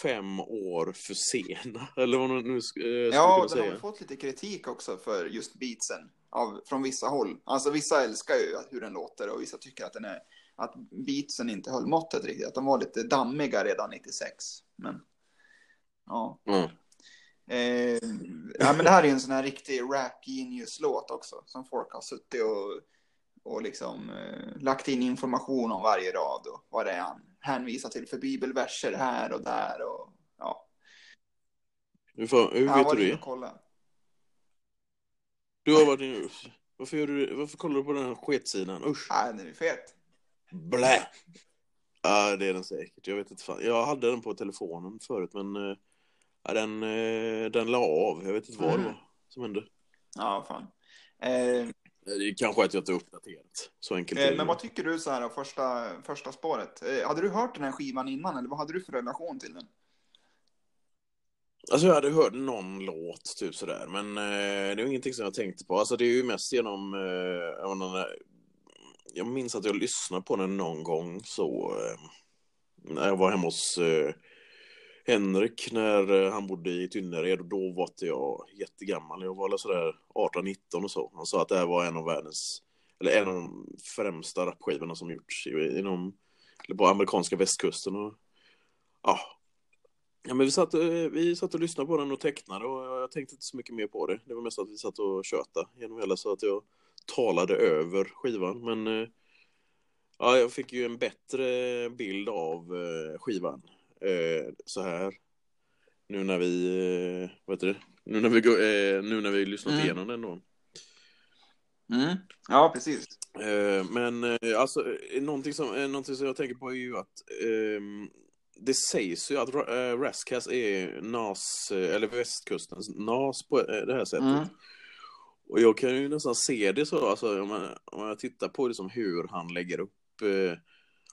fem år för sena. Eller vad man nu sk- eh, skulle Ja, och den har säga. väl fått lite kritik också för just beatsen av, från vissa håll. Alltså vissa älskar ju hur den låter och vissa tycker att den är att beatsen inte höll måttet riktigt. Att de var lite dammiga redan 96. Men ja. Mm. Eh, ja men det här är en sån här riktig rap genius låt också. Som folk har suttit och, och liksom eh, lagt in information om varje rad och vad det är han hänvisar till för bibelverser här och där och ja. Hur, fan, hur vet du det? och kollade. Du har varit inne... Varför, gör du, varför kollar du på den här skitsidan? Usch! Nej, den är fet. Blä! Ja, det är den säkert. Jag vet inte fan. Jag hade den på telefonen förut, men eh, ja, den, eh, den la av. Jag vet inte vad det Mm. var som hände. Ja, fan. Eh, Det är kanske att jag inte är uppdaterat. Så enkelt eh, det. men vad tycker du så här av första, första spåret? Eh, hade du hört den här skivan innan eller vad hade du för relation till den? Alltså jag hade hört någon låt typ sådär, men eh, det var ingenting som jag tänkte på. Alltså det är ju mest genom, eh, jag, menar, jag minns att jag lyssnade på den någon gång så, eh, när jag var hemma hos Henrik när eh, han bodde i Tynnered och då var inte jag jättegammal. Jag var sådär 18-19 och så. Han sa att det här var en av världens, eller en av de främsta rapskivorna som gjorts inom, eller på amerikanska västkusten. Och, ja, Ja, men vi, satt, eh, vi satt och lyssnade på den och tecknade och jag tänkte inte så mycket mer på det. Det var mest att vi satt och tjötade genom hela så att jag talade över skivan. Men eh, ja, jag fick ju en bättre bild av skivan eh, så här. Nu när vi, eh, vad heter det? Nu när vi, går, eh, nu när vi lyssnat Mm. igenom den då. Mm. Ja, precis. Eh, men eh, alltså, eh, någonting som, någonting som jag tänker på är ju att ehm, det sägs ju att Ra- Rascas är NAS, eller västkustens NAS på det här sättet. Mm. Och jag kan ju nästan se det så, alltså om man, om jag tittar på liksom hur han lägger upp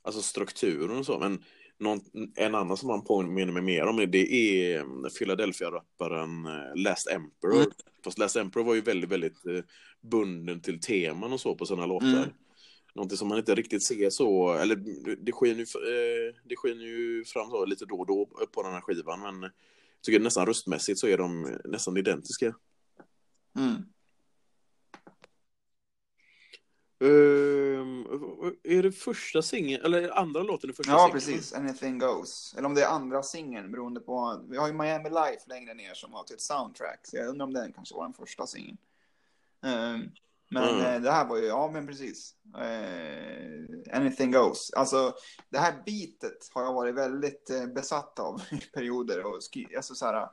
alltså strukturen och så. Men någon, en annan som han påminner mig mer om det är eh, Philadelphia-rapparen eh, Last Emperor. Mm. Fast Last Emperor var ju väldigt, väldigt eh, bunden till teman och så på sina låtar. Mm. Någonting som man inte riktigt ser så, eller det skiner ju, eh, det skiner ju fram så lite då och då på den här skivan, men jag tycker nästan röstmässigt så är de nästan identiska. Mm. Ehm, är det första singeln, eller andra låten i första Ja, singeln? precis. Anything goes. Eller om det är andra singeln beroende på. Vi har ju Miami Life längre ner som har till ett soundtrack. Så jag undrar om den kanske var den första singeln. Ehm, men Mm. eh, det här var ju, ja men precis. Eh, anything goes. Alltså det här beatet har jag varit väldigt besatt av i perioder. Och skri- alltså, så här,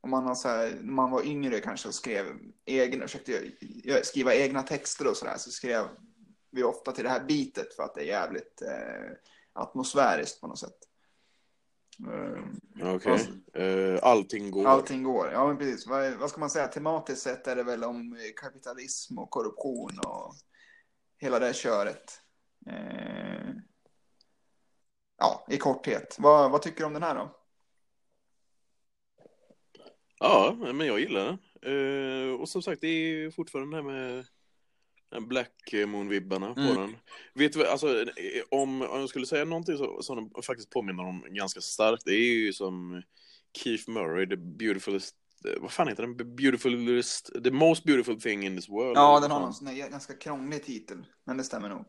om man, har så här, när man var yngre kanske och skrev egna, försökte skriva egna texter och sådär så skrev vi ofta till det här beatet för att det är jävligt eh, atmosfäriskt på något sätt. Eh, Okej. Eh, allting går. Allting går. Ja, men precis. Vad, vad ska man säga? Tematiskt sett är det väl om kapitalism och korruption och hela det köret. Eh, ja, i korthet. Vad, vad tycker du om den här då? Ja, men jag gillar den. Eh, och som sagt, det är fortfarande det här med Black Moon-vibbarna på Mm. den. Vet du alltså, eh, om, om jag skulle säga någonting så, som den faktiskt påminner om ganska starkt, det är ju som Keith Murray, the beautifulest, eh, vad fan heter den? Beautifulest, the most beautiful thing in this world. Ja, den har någon sån här ganska krånglig titel. Men det stämmer nog.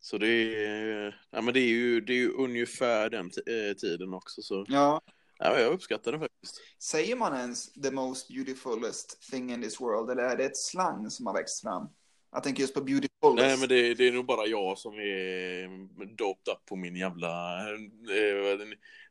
Så det är, ja, men det är ju, det är ju ungefär den ti- tiden också. Så Ja, ja, jag uppskattar den faktiskt. säger man ens the most beautifulest thing in this world? Eller är det ett slang som har växt fram? Jag tänker just på beautifulest. Nej, men det, det är nog bara jag som är doped up på min jävla eh,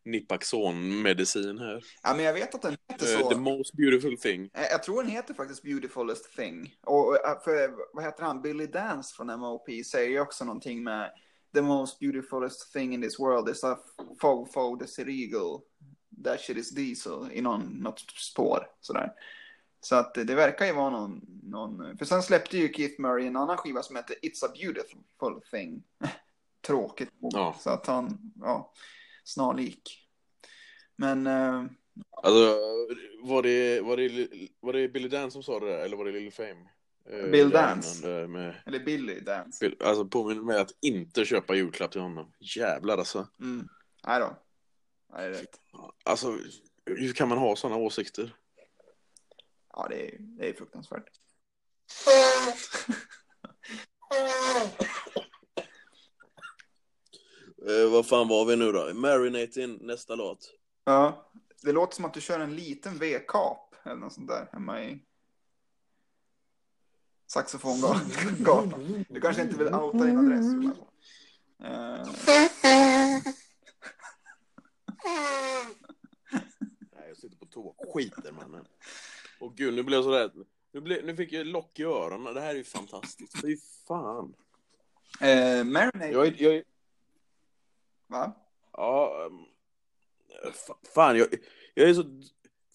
Nipaxon-medicin här. Ja, men jag vet att den heter Eh, så. the most beautiful thing. Eh, Jag tror den heter faktiskt Beautifulest thing. Och eh, för, vad heter han? Billy Dance från MOP säger ju också någonting med The most beautifulest thing in this world is a fo-fo desert eagle. That shit is diesel i någon, något spår. Sådär. Så att det verkar ju vara någon, någon... För sen släppte ju Keith Murray en annan skiva som heter It's a beautiful thing. Tråkigt. Ja. Så att han, ja, snarlik. Men... eh, Alltså, var det, var, det, var det Billy Dan som sa det där, eller var det Lil Fame? Eh, Bill Dance. Med, eller Billy Dance. Bill- alltså påminner mig att inte köpa julklapp till honom. Jävlar alltså. Mm. Nej då. Nej, det är rätt. Alltså, hur kan man ha sådana åsikter? Ja, det är, det är fruktansvärt. Eh, vad fan var vi nu då? Marinating, nästa låt. Ja, det låter som att du kör en liten V-kap eller något sånt där hemma i saxofongatan. Du kanske inte vill outa din adress? Jonas. Eh, Nej, jag sitter på toa. Skiter mannen. Och gud, nu blev jag så rädd. Nu, blev, nu fick jag lock i öronen. Det här är ju fantastiskt. Fy fan. eh, Marinade, Jag är, jag är, va? ja, fa- fan, jag, jag är så,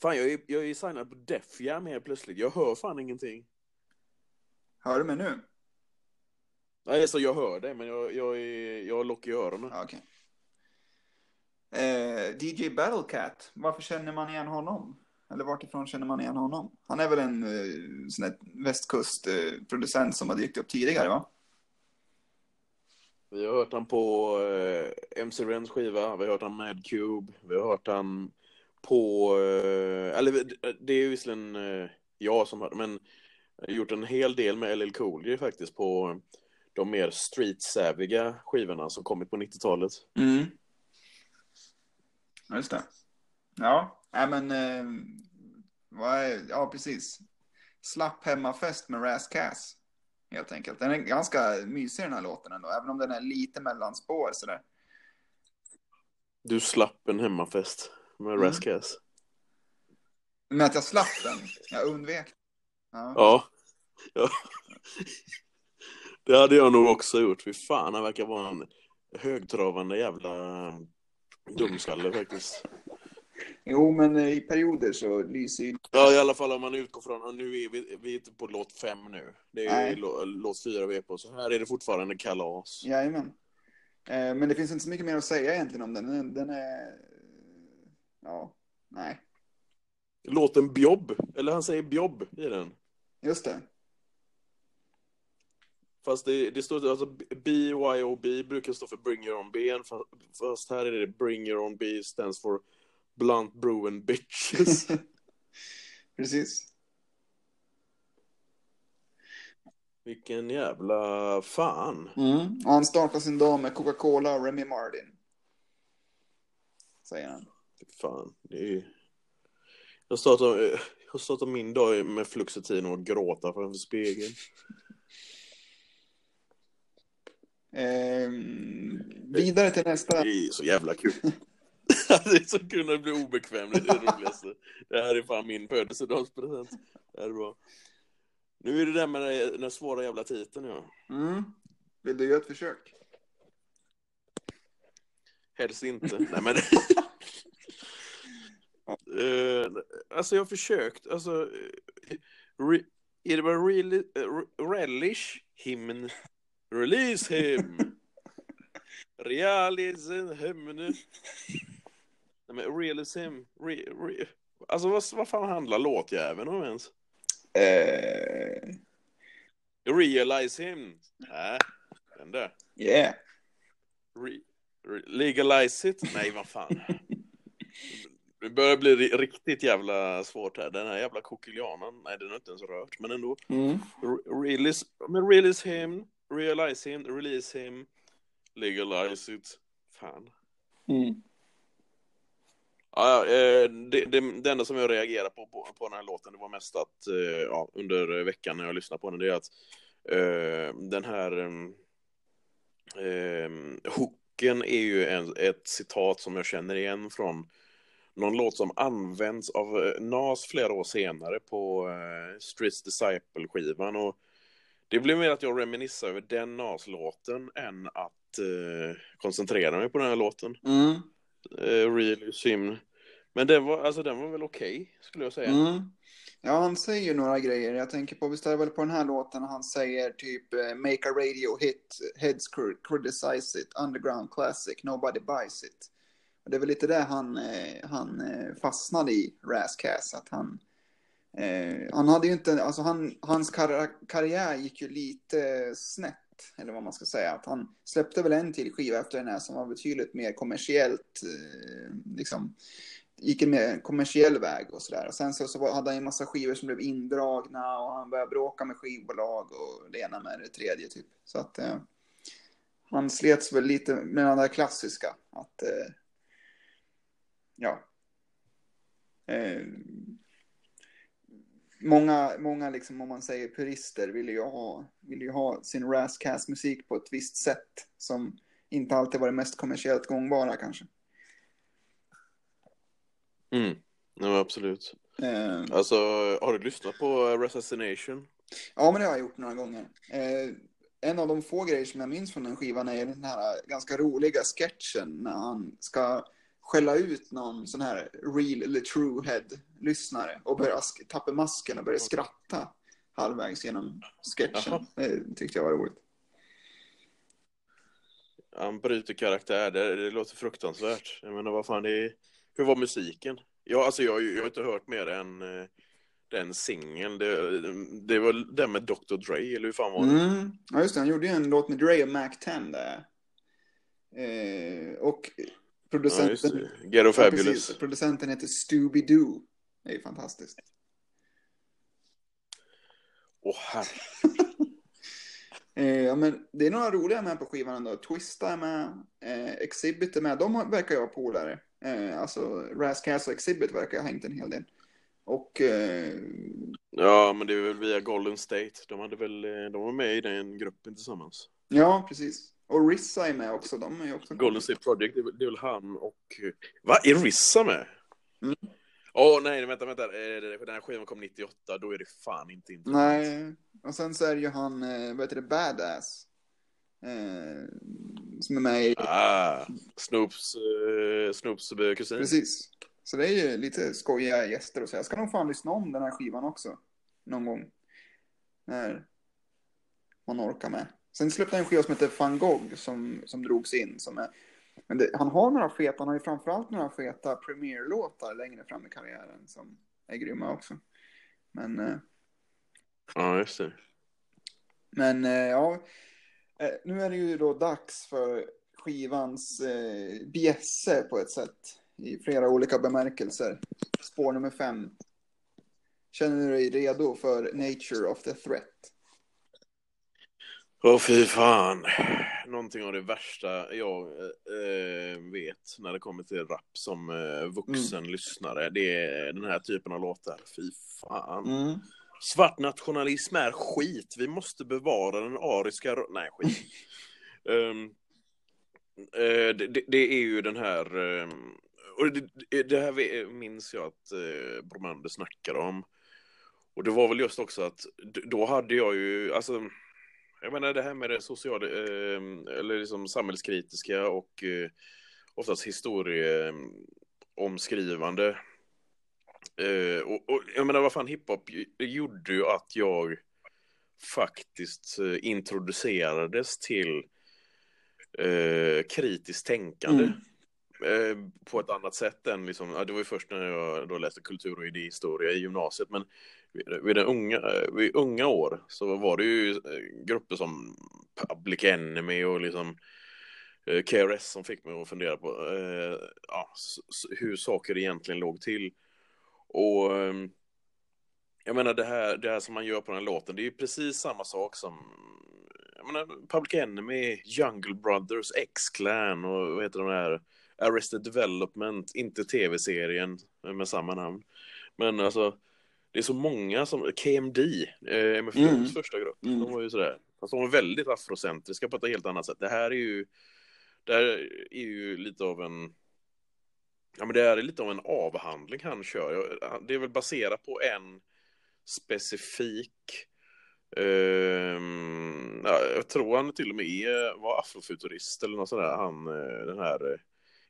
fan, jag är, jag är signad på Def Jam helt plötsligt. Jag hör fan ingenting. Hör du mig nu? Nej, så jag hör det, men jag, jag, är, jag har lock i öronen. Okej. Eh, DJ Battlecat, varför känner man igen honom? Eller vartifrån känner man igen honom? Han är väl en eh, sån här västkustproducent som har dykt upp tidigare, va? Vi har hört han på eh, MC Rens skiva, vi har hört han med Cube, vi har hört han på, eh, eller det är visserligen eh, jag som har men jag har gjort en hel del med LL Cool J faktiskt på de mer street-saviga skivorna som kommit på 90-talet. Mm. Ja, just det. Ja, nej men... Eh, vad är, ja, precis. Slapp hemmafest med Ras Kass. Helt enkelt. Den är ganska mysig den här låten ändå. Även om den är lite mellanspår sådär. Du slapp en hemmafest med Mm. Rascas. Men att jag slapp den. Jag undvek. Ja. Ja. ja. Det hade jag nog också gjort. Fy fan, han verkar vara en högtravande jävla dumskalle faktiskt. Jo, men eh, i perioder så lyser ju... Ja, i alla fall om man utgår från, och nu är vi, vi är inte på låt fem nu. Det är lå, låt fyra vi är på, så här är det fortfarande kalas. Jajamän. Eh, men det finns inte så mycket mer att säga egentligen om den. Den, den är... Ja, nej. Låten Bjobb, eller han säger Bjobb i den. Just det. Fast det, det står, alltså BYOB brukar stå för Bring Your Own fa- fast här är det Bring Your Own B stands for Blunt and Bitches. Precis. Vilken jävla fan. Mm. Och han startar sin dag med Coca-Cola och Remy Martin. Säger han. Fan, det är... Jag startar, jag startar min dag med Fluoxetin och gråta framför spegeln. Ehm, vidare till nästa. Det är så jävla kul. det är så kul när det blir obekvämt, det är det roligaste. Det här är fan min födelsedagspresent. Det är bra. Nu är det där med den svåra jävla titeln, ja. Mm. Vill du göra ett försök? Helst inte. Nej, men... Eh, alltså jag har försökt, alltså... eh, Re... Är det bara really, uh, relish him, release him, realism him. Nej men realism, re, re... Alltså vad, vad fan handlar låtjäveln om ens? Eh, Realize him. Nej, den där. yeah. Re, re, legalize it? Nej, vad fan. Det börjar bli ri- riktigt jävla svårt här. Den här jävla kokilianen, nej den har inte ens rört, men ändå. Mm. Re- Release, men release him, realize him, release him, legalize it. Fan. Mm. Ja, eh, det, det, det enda som jag reagerar på, på på den här låten, det var mest att eh, ja, under veckan när jag lyssnade på den, det är att uh, den här um, hooken är ju en, ett citat som jag känner igen från någon låt som används av Nas flera år senare på uh, Streets Disciple-skivan. Och det blev mer att jag reminissar över den Nas-låten än att uh, koncentrera mig på den här låten. Mm. Eh, uh, really Sim. Men den var, alltså, den var väl okej, skulle jag säga. Mm. Ja, han säger ju några grejer. Jag tänker på, visst är det väl på den här låten han säger typ eh, Make a radio hit, heads criticize it, underground classic, nobody buys it. Och det är väl lite det han, eh, han fastnade i, Rascass. att han eh, han hade ju inte, alltså han, hans kar- karriär gick ju lite snett, eller vad man ska säga. Att han släppte väl en till skiva efter den här som var betydligt mer kommersiellt, eh, liksom, gick en mer kommersiell väg och sådär. Och sen så, så hade han en massa skivor som blev indragna och han började bråka med skivbolag och det ena med det tredje typ. Så att eh, han slets väl lite med den där klassiska, att eh, ja. Eh, många, många liksom, om man säger purister, vill ju ha, vill ju ha sin Razzcast-musik på ett visst sätt som inte alltid var det mest kommersiellt gångbara kanske. Mm. Ja, absolut. Eh, Alltså, har du lyssnat på Assassination? ja, men det har jag gjort några gånger. Eh, en av de få grejer som jag minns från den skivan är den här ganska roliga sketchen när han ska skälla ut någon sån här real eller true head-lyssnare och börja tappa masken och börja skratta halvvägs genom sketchen. Jaha. Det tyckte jag var roligt. Han bryter karaktär, det, det låter fruktansvärt. Jag menar, vad fan, det är... Hur var musiken? Ja, alltså jag, jag har inte hört mer än eh, den singeln. Det, det var den med Dr. Dre, eller hur fan var det? Mm. Ja, just det. Han gjorde ju en låt med Dre och Mac 10 där. Eh, och producenten... det. Ghetto Ja, precis. Producenten heter Scooby-Doo. Det är ju fantastiskt. Åh, herre. Eh, ja, men det är några roliga med på skivan ändå. Twista är med, eh, Exhibit är med. De verkar ju vara polare. Eh, alltså Razzcast och Exhibit verkar ha hängt en hel del. Och eh, Ja, men det är väl via Golden State. De, hade väl, eh, de var med i den gruppen tillsammans. ja, precis. Och Rissa är med också. De är ju också Golden State Project, det är det är väl han och... Va? Är Rissa med? Mm. Åh nej, vänta, vänta. Eh, Den här skivan kom 98, då är det fan inte intressant. Nej, och sen så är det ju han, eh, vad heter det, Badass. Eh, som är med i, Ah, Snoops, eh, Snoops eh, kusin. precis. Så det är ju lite skojiga gäster och så. Jag ska nog fan lyssna om den här skivan också. Någon gång. När man orkar med. Sen släppte han en skiva som heter Van Gogh som, som drogs in. Som är, men det, han har några feta, han har ju framförallt några feta premierlåtar längre fram i karriären som är grymma också. Men eh, Ja, just det. Men eh, ja, eh, nu är det ju då dags för skivans eh, bjässe på ett sätt. I flera olika bemärkelser. Spår nummer fem. Känner du dig redo för Nature of the Threat? Åh fy fan. Någonting av det värsta jag eh, vet när det kommer till rap som eh, vuxen lyssnare. Det är den här typen av låtar. Fy fan. Mm. Svart nationalism är skit. Vi måste bevara den ariska... Nej, skit. Ehm, eh, det, det- är ju den här... ehm, och det, det- här ve- minns jag att uh, Bromander snackade om. Och det var väl just också att då hade jag ju... Alltså, jag menar det här med det sociala... ehm, eller liksom samhällskritiska och... eh, oftast historieomskrivande. Eh, och, och jag menar, vad fan, hiphop gjorde ju att jag faktiskt eh, introducerades till eh, kritiskt tänkande. Mm. På ett annat sätt än liksom, det var ju först när jag då läste kultur och idéhistoria i gymnasiet, men vid, den unga, vid unga år så var det ju eh, grupper som Public Enemy och liksom eh, KRS som fick mig att fundera på eh, ja, hur saker egentligen låg till. Och ehm, jag menar det här, det här som man gör på den här låten, det är ju precis samma sak som jag menar, Public Enemy, Jungle Brothers, X-Clan och vad heter de här Arrested Development, inte tv-serien med samma namn. Men alltså, det är så många som, KMD, eh, MFDs mm. första grupp, mm. de var ju sådär, fast de var väldigt afrocentriska på ett helt annat sätt. Det här är ju, det här är ju lite av en, ja men det är lite av en avhandling han kör. Det är väl baserat på en specifik ja, jag tror han till och med är, var afrofuturist eller något sådär, han eh, den här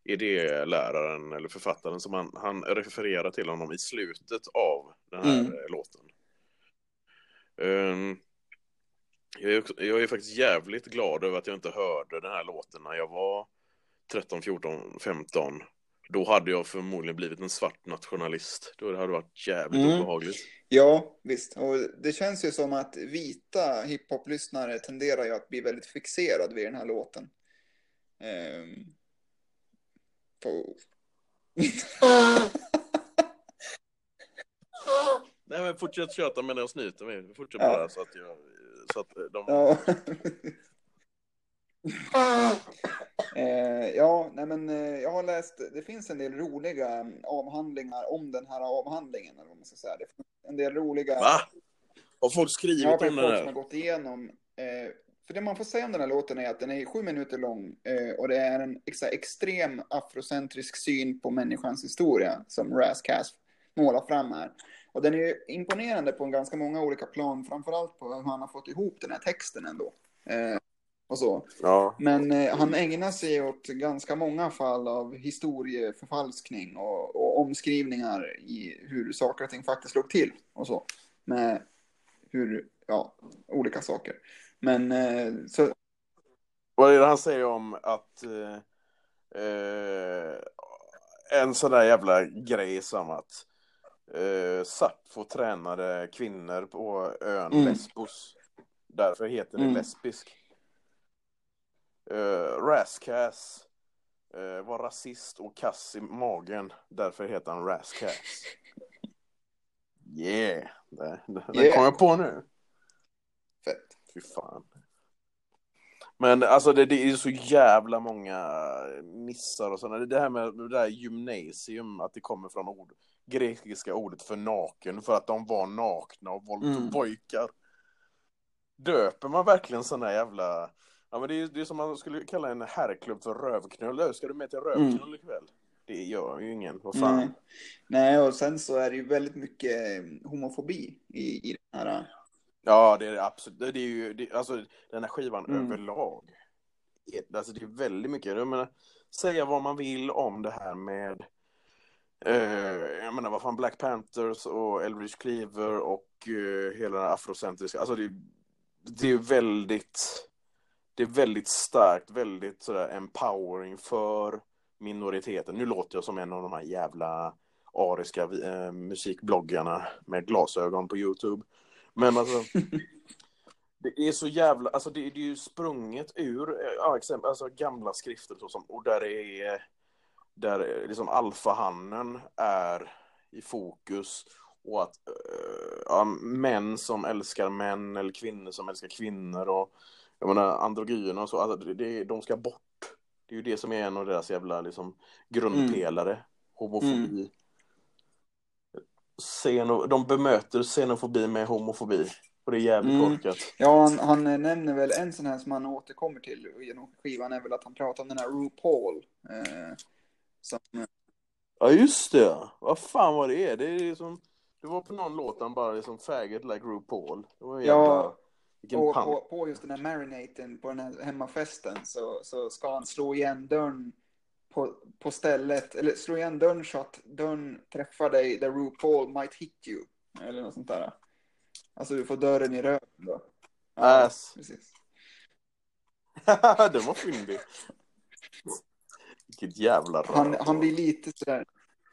idéläraren eller författaren som han, han refererar till honom i slutet av den här mm. låten. Um, jag, är, jag är faktiskt jävligt glad över att jag inte hörde den här låten när jag var 13, 14, 15. Då hade jag förmodligen blivit en svart nationalist. Då hade det varit jävligt mm. obehagligt. Ja, visst. Och det känns ju som att vita hiphop-lyssnare tenderar ju att bli väldigt fixerad vid den här låten. Um, på... Nej men fortsätt köta medan jag snyter mig. Fortsätt ja. bara så att jag... Så att de... Ja. eh, ja, nej men eh, jag har läst, det finns en del roliga avhandlingar om den här avhandlingen, eller vad man ska säga. Det finns en del roliga... Va? Har folk skrivit ja, om här? Ja, folk som har gått igenom eh, för det man får säga om den här låten är att den är sju minuter lång eh, och det är en ex extrem afrocentrisk syn på människans historia som Raz Kass målar fram här. Och den är imponerande på en ganska många olika plan, framförallt på hur han har fått ihop den här texten ändå. Eh, och så. Ja. Men eh, han ägnar sig åt ganska många fall av historieförfalskning och, och omskrivningar i hur saker och ting faktiskt låg till och så. Med hur, ja, olika saker. Men eh, så... Vad är det han säger om att eh, eh, en sån där jävla grej som att eh, Sappho tränade kvinnor på ön mm. Lesbos. Därför heter det mm. lesbisk. Eh, Rascass eh, var rasist och kass i magen. Därför heter han Rascass. Yeah, det, det, yeah. kom jag på nu. Fy fan. Men alltså det, det är så jävla många missar och sådana. Det här med det där gymnasium, att det kommer från ord, grekiska ordet för naken, för att de var nakna och våldtog mm. pojkar. Döper man verkligen sådana jävla... Ja men det är, det är som man skulle kalla en herrklubb för rövknull. Ska du med till rövknull mm. ikväll? Det gör ju ingen, vad fan. Nej. Nej, och sen så är det ju väldigt mycket homofobi i, i den här Ja, det är det absolut. Det är ju, det, alltså den här skivan mm. överlag. Alltså det är väldigt mycket, jag menar, säga vad man vill om det här med eh, jag menar vad fan Black Panthers och Eldridge Cleaver och eh, hela den afrocentriska, alltså det, det är väldigt det är väldigt starkt, väldigt sådär empowering för minoriteten. Nu låter jag som en av de här jävla ariska eh, musikbloggarna med glasögon på Youtube. Men alltså, det är så jävla, alltså det, det är ju sprunget ur, ja, exempel, alltså gamla skrifter så som, och där är, där liksom alfahannen är i fokus och att ja, män som älskar män eller kvinnor som älskar kvinnor och jag menar androgyner och så, alltså det, det, de ska bort. Det är ju det som är en av deras jävla liksom grundpelare, mm. homofobi. Mm. Xeno, de bemöter xenofobi med homofobi. Och det är jävligt mm. korkat. Ja, han, han, nämner väl en sån här som han återkommer till genom skivan är väl att han pratar om den här RuPaul. Eh, som... Ja, just det. Vad fan var det? Det är som... Det var på någon låt han bara liksom faggot like RuPaul. Det var ja, och på, på, just den här marinaten på den här hemmafesten så, så ska han slå igen dörren på, på stället, eller slå igen dörren så att dörren träffar dig där RuPaul might hit you. Eller något sånt där. Alltså du får dörren i röven då. Ja, Ass. precis. Den var fyndig. Vilket jävla rör. Han, han blir lite sådär.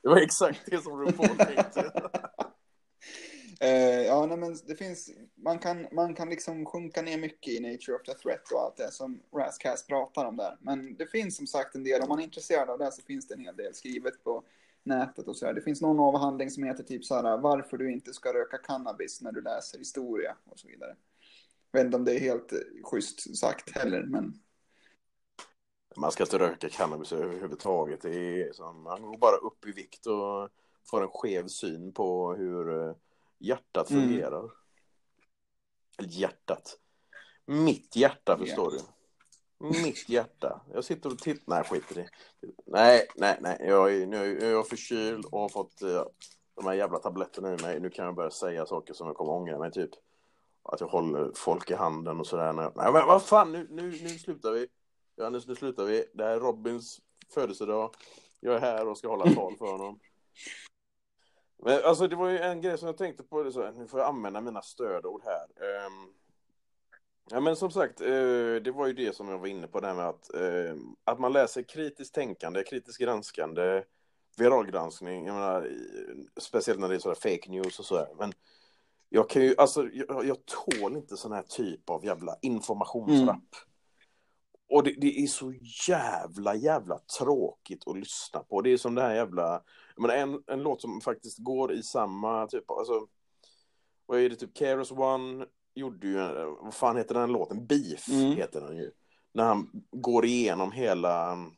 Det var exakt det som RuPaul tänkte. Uh, ja, nej, men det finns, man kan, man kan liksom sjunka ner mycket i Nature of the Threat och allt det som Rascast pratar om där. Men det finns som sagt en del, om man är intresserad av det så finns det en hel del skrivet på nätet och sådär. Det finns någon avhandling som heter typ så här, varför du inte ska röka cannabis när du läser historia och så vidare. Jag vet inte om det är helt eh, schysst sagt heller, men Man ska inte röka cannabis överhuvudtaget. Det är som, man går bara upp i vikt och får en skev syn på hur eh, hjärtat Mm. fungerar. Eller hjärtat. Mitt hjärta förstår du. Mitt hjärta. Jag sitter och tittar. Nej, skit i det. Nej, nej, nej. Jag är, nu är jag förkyld och har fått eh, de här jävla tabletterna i mig. Nu kan jag börja säga saker som jag kommer ångra mig. Typ att jag håller folk i handen och sådär. när jag- Nej, men vad fan, nu, nu, nu slutar vi. Johannes, nu slutar vi. Det här är Robins födelsedag. Jag är här och ska hålla tal för honom. Men alltså det var ju en grej som jag tänkte på, det så, nu får jag använda mina stödord här. Ehm, ja men som sagt, eh, det var ju det som jag var inne på, det här med att, eh, att man läser kritiskt tänkande, kritiskt granskande, viralgranskning, jag menar, speciellt när det är sådär fake news och sådär. Men jag kan ju, alltså jag, jag tål inte sån här typ av jävla informationsrapp. Och det, det är så jävla, jävla tråkigt att lyssna på. Det är som det här jävla... Menar, en, en låt som faktiskt går i samma typ av... Alltså, vad är det? Typ Keros One gjorde ju... en- Vad fan heter den låten? Beef Mm. heter den ju. När han går igenom hela um,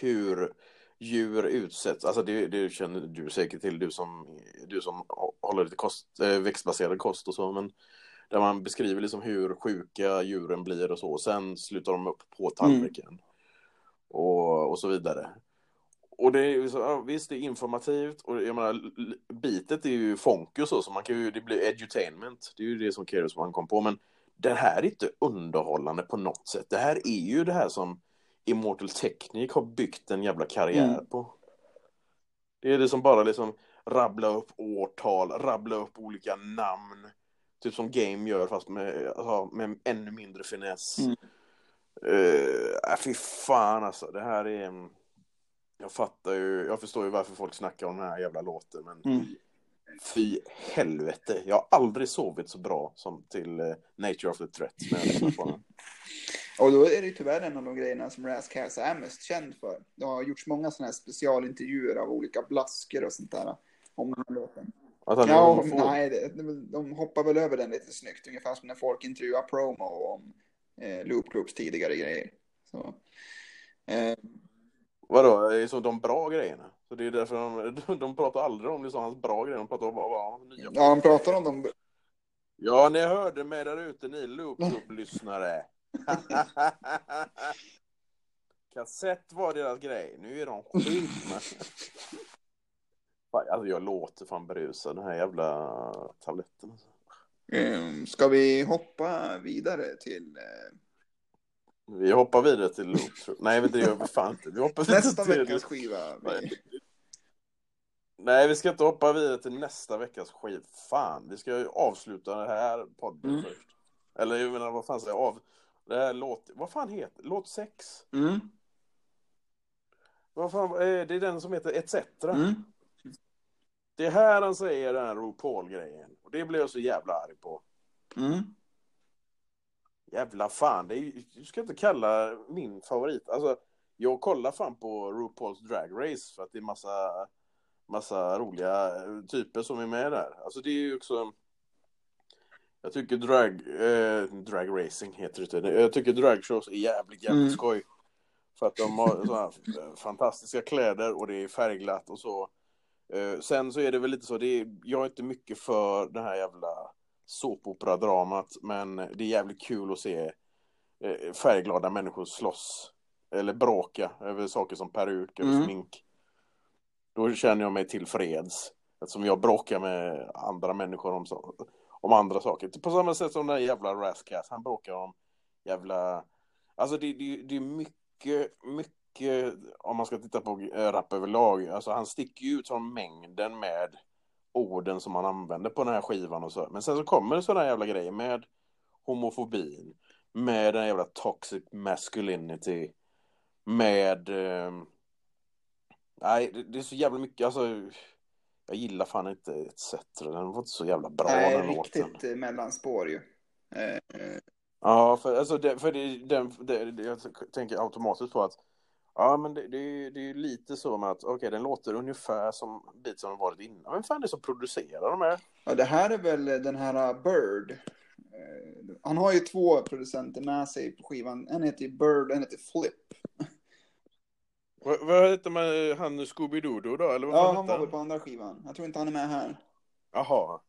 hur djur utsätts. Alltså det, det känner du säkert till, du som, du som håller lite kost, eh, växtbaserad kost och så. Men där man beskriver liksom hur sjuka djuren blir och så. Och sen slutar de upp på tallriken. Och, och så vidare. Och det är ju så, visst, det är informativt. Och jag menar, bitet är ju fonky och så, så man kan ju, det blir edutainment. Det är ju det som Keros man kom på. Men det här är inte underhållande på något sätt. Det här är ju det här som Immortal Technic har byggt en jävla karriär Mm. på. Det är det som bara liksom rabbla upp årtal, rabbla upp olika namn. Typ som Game gör fast med, alltså, med ännu mindre finess. Mm. Uh, fy fan alltså, det här är... Jag fattar ju, jag förstår ju varför folk snackar om den här jävla låten men Mm. fy helvete. Jag har aldrig sovit så bra som till eh, Nature of the Threat när jag lyssnar på den. Och då är det ju tyvärr en av de grejerna som Razzcast är mest känd för. Det har gjorts många sådana här specialintervjuer av olika blaskor och sånt där om den här låten. Ja, homofob. nej, det, de hoppar väl över den lite snyggt, ungefär som när folk intervjuar promo om eh, Loop Groups tidigare grejer. Så, eh, Vadå, är så de bra grejerna? Så det är därför de, de pratar aldrig om liksom hans bra grejer, de pratar om vad vad nya. ja, de pratar om dem. Ja, ni hörde mig där ute, ni Loop-lyssnare. Kassett var deras grej, nu är de. Fan, Alltså jag låter fan berusad, den här jävla tabletten. alltså. Eh, ska vi hoppa vidare till eh, Vi hoppar vidare till Loop. Nej, men det gör vi fan inte. Vi hoppar vidare nästa till... veckas skiva? Nej. Nej, vi ska inte hoppa vidare till nästa veckas skit. Fan, vi ska ju avsluta den här podden Mm. först. Eller jag menar, vad fan säger jag? Av... Det här låt... Vad fan heter Låt 6? Mm. Vad fan, eh, det är den som heter ETC. Mm. Det är här han säger den här RuPaul-grejen. Och det blev jag så jävla arg på. Mm. Jävla fan, det är, ju- du ska inte kalla min favorit. Alltså, jag kollar fan på RuPaul's Drag Race för att det är massa, massa roliga eh, typer som är med där. Alltså det är ju också... Jag tycker drag, eh, drag racing heter det inte. Jag tycker dragshows är jävligt, jävligt Mm. skoj. För att de har eh, fantastiska kläder och det är färgglatt och så. Eh, sen så är det väl lite så, det är, jag är inte mycket för det här jävla såpoperadramat, men det är jävligt kul att se eh, färgglada människor slåss. Eller bråka över saker som peruk eller Mm. smink. Då känner jag mig tillfreds. Eftersom jag bråkar med andra människor om, så, om andra saker. På samma sätt som den där jävla Rascast, han bråkar om jävla... Alltså det, det, det är mycket, mycket om man ska titta på eh, rap överlag, alltså han sticker ut från mängden med orden som han använder på den här skivan och så. Men sen så kommer det sådana jävla grejer med homofobin, med den jävla toxic masculinity, med... Eh, nej, det, det, är så jävla mycket, alltså... Jag gillar fan inte ETC. Den var inte så jävla bra Nej, den riktigt låten. eh, mellanspår ju. Eh, Ja, för, alltså det, för det, den, det, jag tänker automatiskt på att Ja, men det, det, är- det är ju lite så med att okej, den låter ungefär som bit som den varit innan. Vem fan är det som producerar de här? Ja, det här är väl den här Bird. Eh, Han har ju två producenter med sig på skivan. En heter Bird, en heter Flip. Vad, vad heter man, han Scooby-Doo då, eller vad Ja, han var väl på andra skivan. Jag tror inte han är med här. Jaha.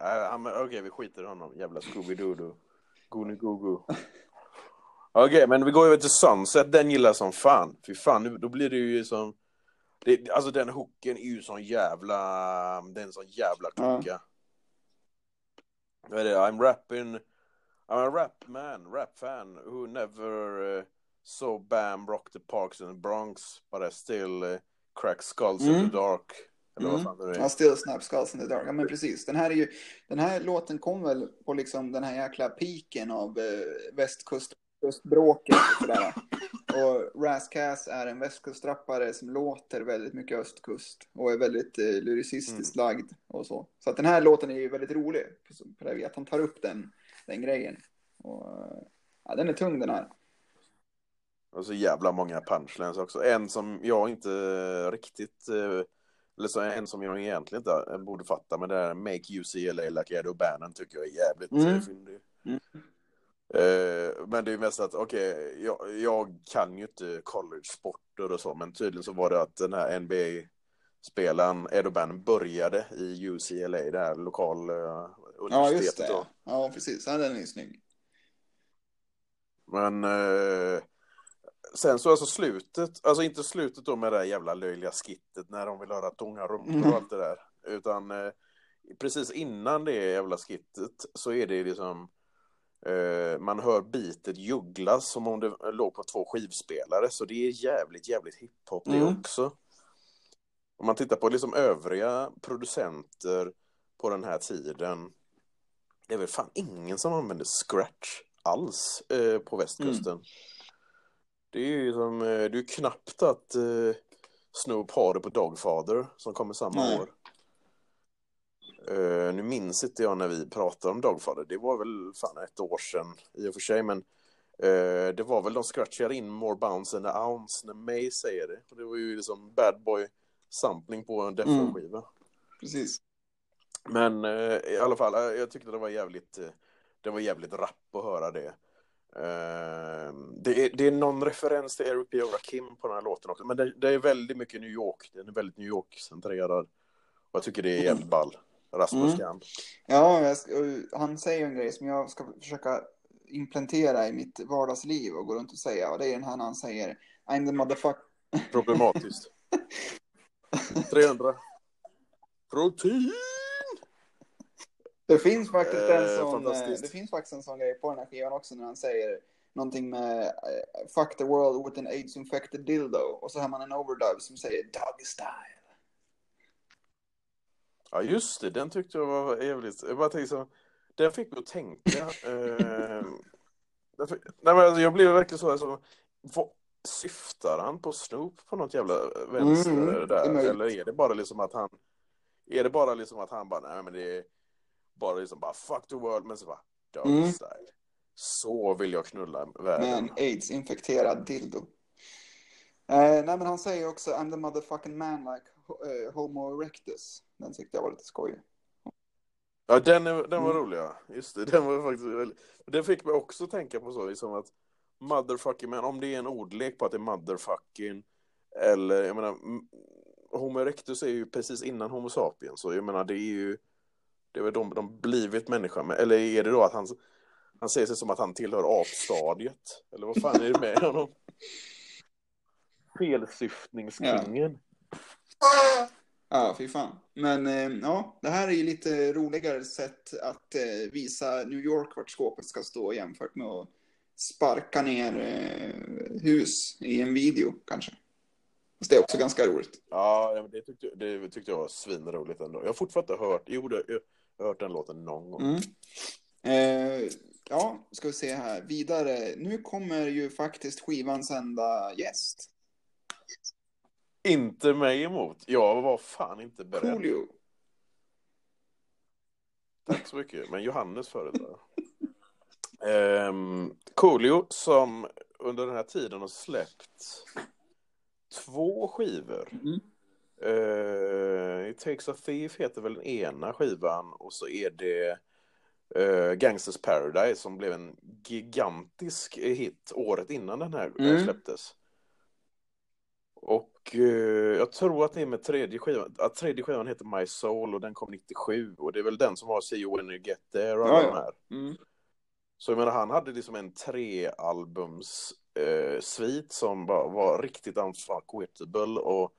Äh, okej, vi skiter i honom. Jävla Scooby-Doo. Goony-goo-goo. Okej, men vi går över till Sunset. Den gillar jag som fan. Fy fan, då blir det ju som... Det, alltså den hooken är ju sån jävla... Det är en sån jävla klocka. Vad är det? I'm rapping... I'm a rap man, rap fan who never uh, saw Bam rock the parks in the Bronx but I still uh, crack skulls in Mm. the dark. Eller vad Mm. fan det är. Ja, Still Snap Skulls in the Dark. Ja, men precis. Den här, är ju, den här låten kom väl på liksom den här jäkla piken av eh, västkustbråket och sådär. Och Razzcass är en västkustrappare som låter väldigt mycket östkust och är väldigt eh, lyricistiskt lagd och så. Så att den här låten är ju väldigt rolig på, det viset att han tar upp den, den grejen. Och, eh, ja, den är tung den här. Och så jävla många punchlines också. En som jag inte riktigt, eh, eller så en som jag egentligen inte borde fatta, men det är Make UCLA like Edo Bannon tycker jag är jävligt Mm. mm. fyndig. Mm. Eh, men det är mest att, okej, jag, jag kan ju inte college-sporter och så, men tydligen så var det att den här NBA-spelaren Edo Bannon började i UCLA, det här lokal eh, Ja, just det. då. Ja, precis. Ja, den är snygg. Men eh, sen så alltså slutet, alltså inte slutet då med det där jävla löjliga skittet när de vill höra tunga rumpor Mm. och allt det där. Utan eh, precis innan det jävla skittet så är det liksom man hör bitet jugglas som om det låg på två skivspelare. Så det är jävligt, jävligt hiphop det Mm. också. Om man tittar på liksom övriga producenter på den här tiden. Det är väl fan ingen som använder scratch alls eh, på västkusten. Det är ju som, eh, det är knappt att eh, Snoop har det på Dogfather som kommer samma Nej. år. Eh, nu minns inte jag när vi pratade om Dogfather. Det var väl fan ett år sedan i och för sig. Men eh, det var väl de scratchar in More Bounce and a Ounce när May säger det. Och det var ju liksom Bad Boy sampling på en Defo-skiva. Precis. Men eh, i alla fall, jag tyckte det var jävligt, det var jävligt rapp att höra det. Det, är, det är någon referens till Eric B. Rakim på den här låten också, men det, det är väldigt mycket New York. Den är väldigt New York-centrerad. Och jag tycker det är jävligt ball. Rasmus Mm. Gamp. Ja, ska, han säger en grej som jag ska försöka implementera i mitt vardagsliv och gå runt och säga. Och det är den här när han säger I'm the motherfucker. Problematiskt. 300. Protein! Det finns faktiskt en Eh, sån, eh, det finns faktiskt en sån grej på den här skivan också när han säger någonting med eh, Fuck the world with an AIDS infected dildo. Och så har man en overdub som säger Doggy style. Ja, just det. Den tyckte jag var jävligt... Jag bara tänkte så... Den fick mig att tänka. eh, därför, nej, men alltså, jag blev verkligen så... Alltså, vad syftar han på Snoop på något jävla vänster Mm, är där? möjligt. Eller är det bara liksom att han... Är det bara liksom att han bara, nej men det är bara liksom bara fuck the world, men så bara doggy Mm. style. Så vill jag knulla Med världen. en AIDS-infekterad dildo. Eh, nej men han säger också I'm the motherfucking man like eh, Homo erectus. Den tyckte jag var lite skojig. Ja, den, är, den var Mm. rolig, ja. Just det, den var faktiskt väldigt... Den fick mig också tänka på så, liksom att motherfucking man, om det är en ordlek på att det är motherfucking, eller jag menar, Homo erectus är ju precis innan Homo sapiens, så jag menar det är ju, det är väl de, de blivit människa, men, eller är det då att han, han ser sig som att han tillhör apstadiet? Eller vad fan är det med honom? Felsyftningskungen. Ja, fy fan. Men eh, ja, det här är ju lite roligare sätt att eh, visa New York vart skåpet ska stå jämfört med att sparka ner eh, hus i en video kanske. Fast det är också ganska roligt. Ja, ja, det tyckte, det tyckte jag var svinroligt ändå. Jag har fortfarande hört, jo, jag har hört den låten någon gång. Mm. Eh, ja, ska vi se här. Vidare. Nu kommer ju faktiskt skivans enda gäst. Inte mig emot. Jag var fan inte beredd. Coolio. Tack så mycket. Men Johannes föredrar. um, Coolio som under den här tiden har släppt två skivor. Mm. Uh, It takes a thief heter väl den ena skivan och så är det uh, Gangsters Paradise som blev en gigantisk hit året innan den här Mm. släpptes. Och eh, jag tror att det är med tredje skivan, att tredje skivan heter My Soul och den kom 97 och det är väl den som har See You When You Get There och Ja, ja. de här. Mm. Så jag menar han hade liksom en trealbums eh, svit som bara var riktigt unfuckwittable och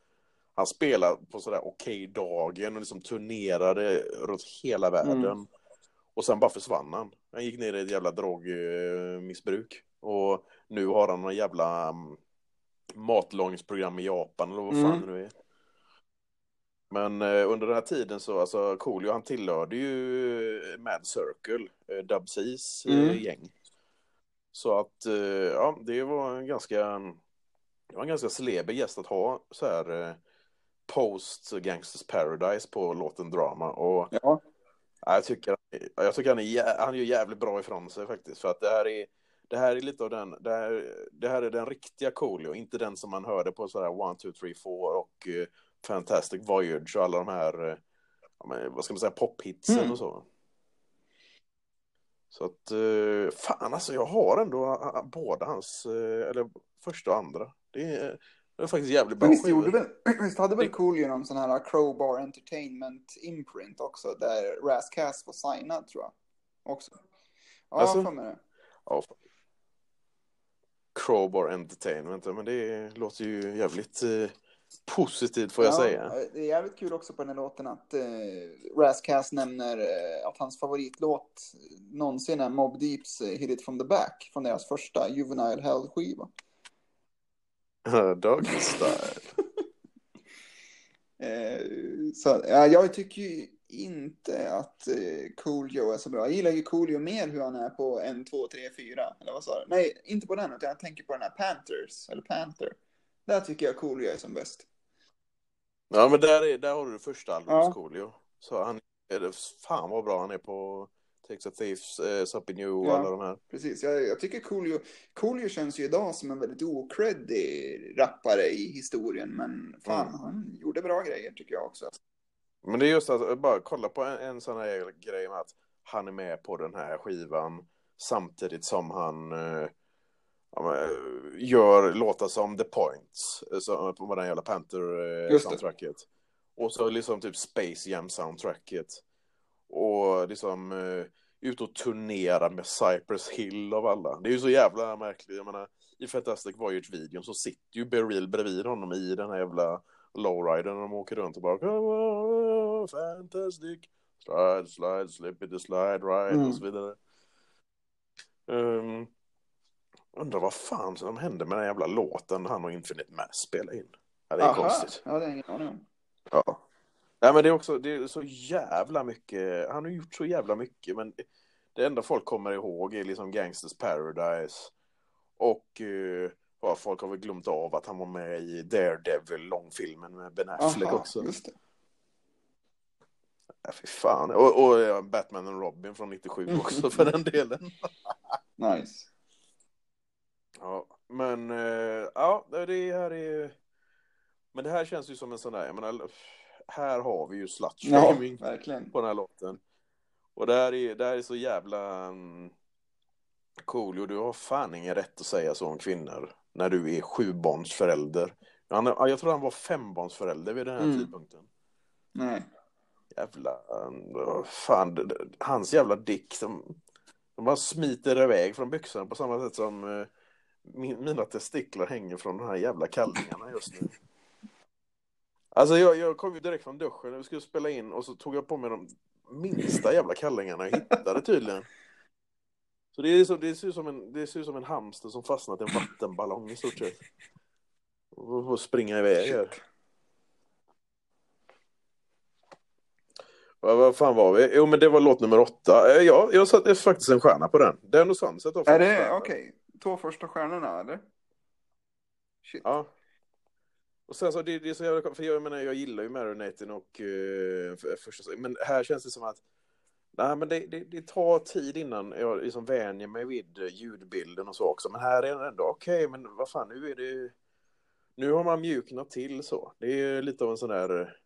han spelade på sådär okej dagen och liksom turnerade runt hela världen. Mm. Och sen bara försvann han. Han gick ner i ett jävla drogmissbruk. Och nu har han någon jävla um, matlagningsprogram i Japan eller vad fan Mm. det nu är. Men eh, under den här tiden så, alltså Coolio han tillhörde ju eh, Mad Circle, eh, Dub C's eh, Mm. gäng. Så att, eh, ja, det var en ganska, det var en ganska celeber gäst att ha så här eh, post Gangsters Paradise på låten Drama. Och Ja. Ja, jag tycker, jag tycker han, är, han gör jävligt bra ifrån sig faktiskt. För att det här är, det här är lite av den, det här, det här är den riktiga Coolio, inte den som man hörde på sådär One, Two, Three, Four och eh, Fantastic Voyage och alla de här, eh, vad ska man säga, pophitsen Mm. och så. Så att, eh, fan alltså, jag har ändå eh, båda hans, eh, eller första och andra. Det är, det är faktiskt jävligt bra visst, skivor. gjorde väl, visst hade väl Coolio någon sån här Crowbar Entertainment imprint också, där Raz Kass var signad tror jag. Också. Ja, Alltså? jag det. Ja. Crowbar Entertainment, men det låter ju jävligt eh, positivt får jag ja, säga. Det är jävligt kul också på den här låten att eh, Raz Kass nämner eh, att hans favoritlåt någonsin är Mob Deeps eh, Hit It From The Back från deras första Juvenile Hell-skiva. Doggy style. Eh, så, ja, jag tycker ju inte att eh, Coolio är så bra. Jag gillar ju Coolio mer hur han är på en, två, tre, fyra. Eller vad sa du? Nej, inte på den, utan jag tänker på den här Panthers. Eller Panther. Där tycker jag Coolio är som bäst. Ja, men där, är, där har du första Ja. albumet, Coolio. Så han är det, fan vad bra han är på a Thieves, eh, Suppy New och Ja. alla de här. Precis, jag, jag tycker Coolio, Coolio känns ju idag som en väldigt okreddig rappare i historien. Men fan, Mm. han gjorde bra grejer tycker jag också. Men det är just att eh, bara kolla på en, en sån här grej med att han är med på den här skivan samtidigt som han eh, men, gör låtar som The Points eh, så, på den jävla. Panther-soundtracket. Och så liksom typ Space Jam-soundtracket. Och liksom eh, ut och turnera med Cypress Hill av alla. Det är ju så jävla märkligt. Jag menar, i Fantastic Voyage-videon så sitter ju Beryl bredvid honom i den här jävla lowridern och de åker runt och bara on, fantastic slide, slide, slip it, slide right Mm. och så vidare. Um, undrar vad fan som hände med den jävla låten han och Infinite Mass spelade in. Ja, det är Aha, konstigt. Ja, det är ingen aning om. Ja. Nej men det är också, det är så jävla mycket, han har gjort så jävla mycket men det enda folk kommer ihåg är liksom Gangsters Paradise och uh, ja, folk har väl glömt av att han var med i Daredevil, långfilmen med Ben Affleck Aha, också. just det. Ja, fy fan. Och, och ja, Batman och Robin från 97 också för den delen. Nice. Ja, men eh, ja, det här är Men det här känns ju som en sån där, jag menar, här har vi ju Ja, slutshaming verkligen. på den här låten. Och det här är, det här är så jävla um, cool och du har fan ingen rätt att säga så om kvinnor när du är sjubarnsförälder. Han, ja, jag tror han var fembarnsförälder vid den här Mm. tidpunkten. Nej. Jävla, fan, hans jävla dick, de, de bara smiter iväg från byxorna på samma sätt som eh, min, mina testiklar hänger från de här jävla kallingarna just nu. Alltså jag, jag kom ju direkt från duschen när vi skulle spela in och så tog jag på mig de minsta jävla kallingarna jag hittade tydligen. Så det, är så, det, ser ut som en, det ser ut som en hamster som fastnat i en vattenballong i stort sett. Och får springa iväg här. Vad, vad fan var vi? Jo, men det var låt nummer åtta. Eh, Ja, jag satte faktiskt en stjärna på den. Den och Sunset har Är det okej? Två första stjärnorna eller? Shit. Ja. Och sen så, det, det är så jävla för jag menar, jag gillar ju Marinating och uh, första, men här känns det som att Nej, men det, det, det tar tid innan jag liksom vänjer mig vid ljudbilden och så också. Men här är den ändå okej, men vad fan, nu är det... Nu har man mjuknat till så. Det är lite av en sån där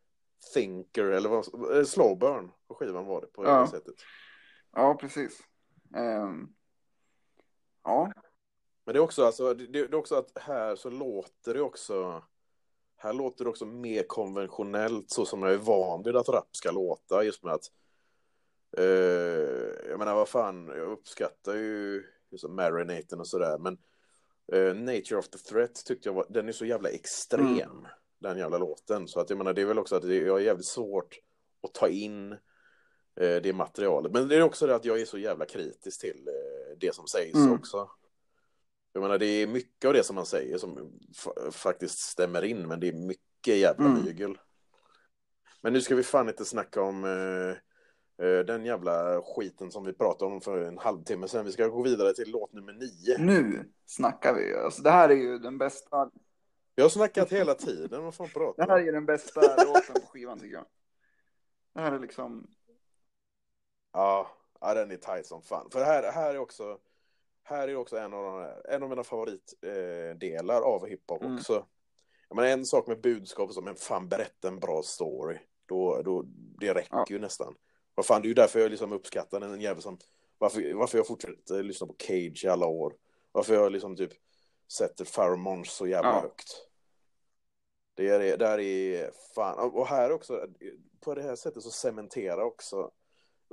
thinker, eller vad, eh, slow burn på skivan var det på Ja. det sättet. Ja, precis. Ehm, ja, Men det är också, alltså, det, det är också att här så låter det också... Här låter det också mer konventionellt så som jag är van vid att rap ska låta. Just med att... Eh, jag menar, vad fan, jag uppskattar ju liksom Marinaten och sådär, men eh, Nature of the Threat tyckte jag var, den är så jävla extrem, Mm. den jävla låten. Så att jag menar, det är väl också att det, jag är jävligt svårt att ta in eh, det materialet. Men det är också det att jag är så jävla kritisk till det som sägs Mm. också. Jag menar, det är mycket av det som man säger som fa- faktiskt stämmer in, men det är mycket jävla Mm. mygel. Men nu ska vi fan inte snacka om eh, den jävla skiten som vi pratade om för en halvtimme sedan. Vi ska gå vidare till låt nummer nio. nu snackar vi. Alltså, det här är ju den bästa. Jag har snackat hela tiden, vad fan Det pratar här du är den bästa låten på skivan tycker jag. Det här är liksom. Ja, ja, den är tight som fan. För här, här är också, här är också en av, de här, en av mina favoritdelar eh, delar av hiphop Mm. också. Jag menar, en sak med budskap som en fan berätta en bra story. Då, då, det räcker Ja. ju nästan. Vad fan, det är ju därför jag liksom uppskattar en jävel som, varför, varför jag fortsätter lyssna på Cage i alla år. Varför jag liksom typ sätter Pheromones så jävla Ja. högt. Det är, där är fan, och här också, på det här sättet så cementerar också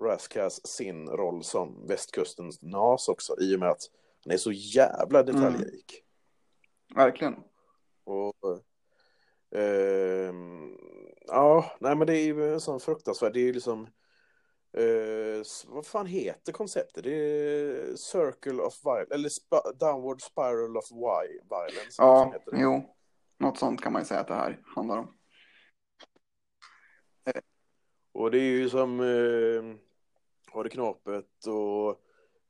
Raskas sin roll som västkustens Nas också, i och med att han är så jävla detaljrik. Verkligen. Och, ehm, ja, nej men det är ju en sån fruktansvärd, det är ju liksom, eh, s- vad fan heter konceptet? Det är Circle of Violence, eller sp- Downward Spiral of vi- Violence. Ja, heter det. jo. Något sånt kan man ju säga att det här handlar om. Och det är ju som eh, har det knapet och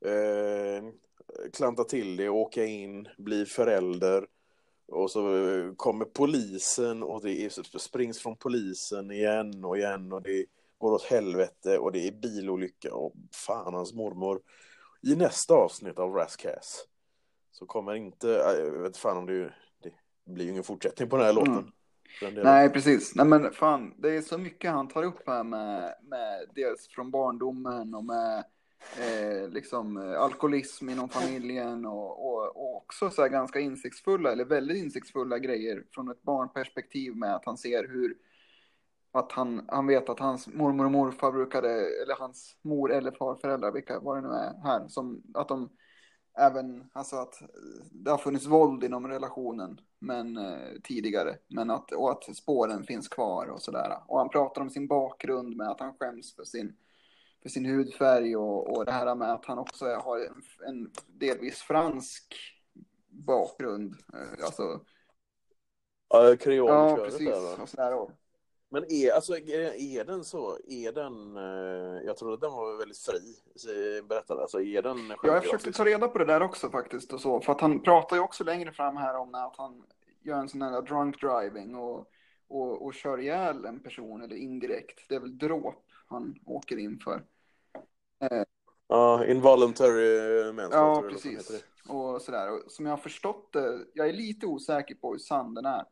eh, klanta till det, åka in, bli förälder. Och så eh, kommer polisen och det är, springs från polisen igen och igen och det går åt helvete och det är bilolycka och fan hans mormor. I nästa avsnitt av Rascass så kommer inte, eh, jag vet fan om det, det blir ju ingen fortsättning på den här låten. Mm. den delen. Nej, precis. Nej, men fan, det är så mycket han tar upp här med, med dels från barndomen och med eh, liksom eh, alkoholism inom familjen och, och, och också så här ganska insiktsfulla, eller väldigt insiktsfulla grejer från ett barnperspektiv med att han ser hur att han, han vet att hans mormor och morfar brukade, eller hans mor eller farföräldrar, vilka vad det nu är här, som att de även, alltså att det har funnits våld inom relationen men eh, tidigare, men att, och att spåren finns kvar och sådär. Och han pratar om sin bakgrund med att han skäms för sin, för sin hudfärg och, och det här med att han också har en, en delvis fransk bakgrund. Eh, alltså, Ja, kreolköret ja, precis. Och sådär. Och, Men är, alltså, är, den så? Är den... Eh, jag tror att den var väldigt fri, så- berättade. Alltså, är den Ja, jag försökte ta reda på det där också faktiskt och så, för att han pratar ju också längre fram här om att han gör en sån här drunk driving och, och, och kör ihjäl en person eller indirekt. Det är väl dråp han åker in för. Ja, involuntary manslaughter. Ja, precis. Och sådär. Och som jag har förstått det, jag är lite osäker på hur sann den är.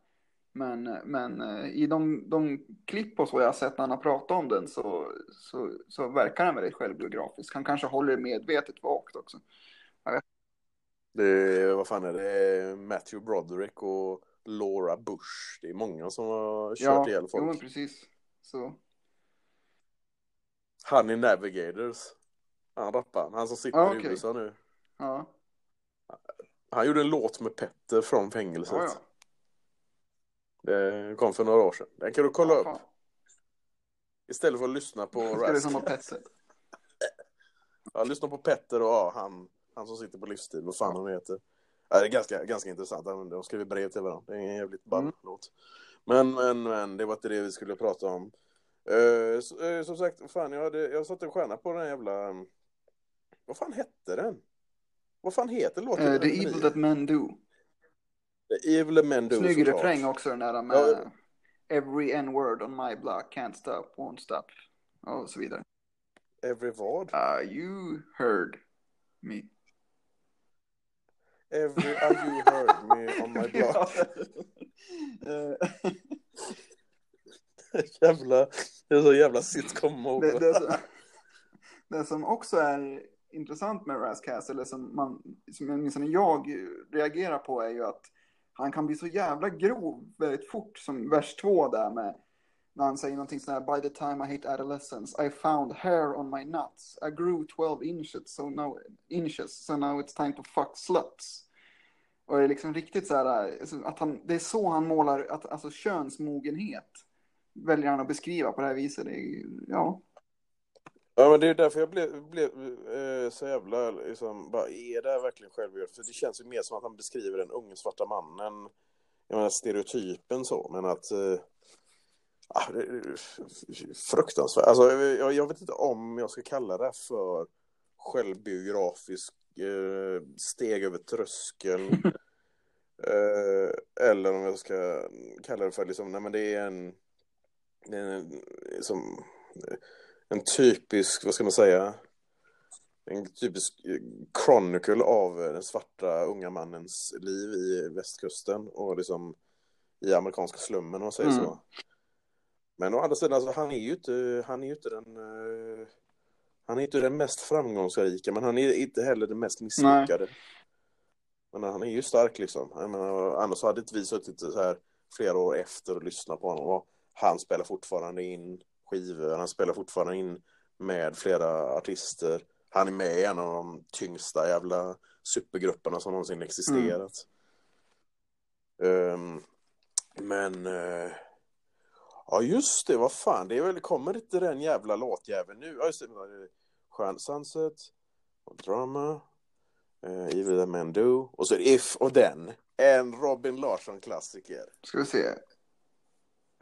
Men, men eh, i de, de klipp och så jag har sett när han har pratat om den så, så, så verkar den väldigt självbiografisk. Han kanske håller medvetet vagt också. Det vad fan är det? Matthew Broderick och Laura Bush. Det är många som har kört Ja, ihjäl folk. men precis. Så, Honey Navigators. Han rapparen. Han som sitter Ja, i okej. USA nu. ja. Han gjorde en låt med Petter från fängelset. Ja, ja. Det kom för några år sedan. Den kan du kolla Ja, upp. Istället för att lyssna på Ska det som Rask. var Petter? Ja, lyssna på Petter och ja, han, Han som sitter på livstid, vad fan han heter. Ja, det är ganska, ganska intressant. De skriver brev till varandra. Det är en jävligt ball Mm. låt. Men, men, men, det var inte det vi skulle prata om. Eh, så, eh, som sagt, fan, jag, hade, jag satte en stjärna på den jävla... um, Vad fan hette den? Vad fan heter låten? Eh, the evil that men do. The Evil Men Do. Snygg såklart. refräng också den där med Ja. Every n-word on my block, can't stop, won't stop. Och så vidare. Every vad? Uh, you heard me. Every are you heard me on my block. Jävla, det är så jävla sitcom det, det, som, det som också är intressant med Razzcast, eller som, man, som åtminstone jag reagerar på, är ju att han kan bli så jävla grov väldigt fort, som vers två där med när han säger någonting sånt här, by the time I hit adolescence I found hair on my nuts I grew 12 inches so now, inches, so now it's time to fuck sluts. Och det är liksom riktigt så här, alltså, att han, det är så han målar, att, alltså könsmogenhet väljer han att beskriva på det här viset. Det är, ja. Ja men det är därför jag blev, blev eh, så jävla liksom, bara, är det här verkligen självgjort? För det känns ju mer som att han beskriver den unge svarta mannen, jag menar stereotypen så, men att eh, ah, det är fruktansvärt. Alltså jag, jag vet inte om jag ska kalla det för självbiografisk eh, steg över tröskeln. eh, eller om jag ska kalla det för liksom, nej men det är en, det är en som, en typisk, vad ska man säga, en typisk eh, chronicle av den svarta unga mannens liv i västkusten och liksom i amerikanska slummen om man säger Mm. så. Men å andra sidan, alltså, han är ju inte, han är ju inte den, eh, han är inte den mest framgångsrika, men han är inte heller den mest misslyckade. Men han är ju stark liksom. Jag menar, annars hade inte vi suttit så här flera år efter och lyssnat på honom. Och han spelar fortfarande in skivor, han spelar fortfarande in med flera artister. Han är med i en av de tyngsta jävla supergrupperna som någonsin existerat. Ehm, men Uh, ja just det, vad fan, det är väl, kommer inte den jävla låtjäveln nu? Ja just det, Skön Sunset, och Drama, uh, Evil That Men Do, och så är det If och den. En Robin Larsson-klassiker. Ska vi se.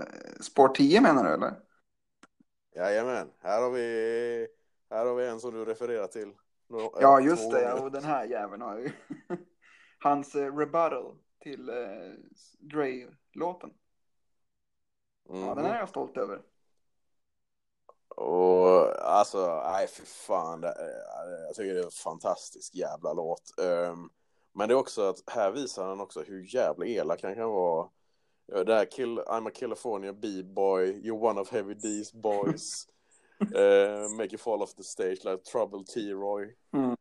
Eh, spår 10 menar du eller? Jajamän, här har vi, här har vi en som du refererar till. Nå- Ja, eh, just det. Ja, och den här jäveln har ju hans eh, rebuttal till eh, Dre-låten. Ja, Mhm. den är jag stolt över. Och alltså, nej för fan. Det, är- jag tycker det är en fantastisk jävla låt. Ehm, men det är också att här visar han också hur jävla elak han kan vara. Ja, Det här kill, I'm a California B-boy, you're one of Heavy D's boys. Eh, make you fall off the stage like Trouble T-Roy. Mm.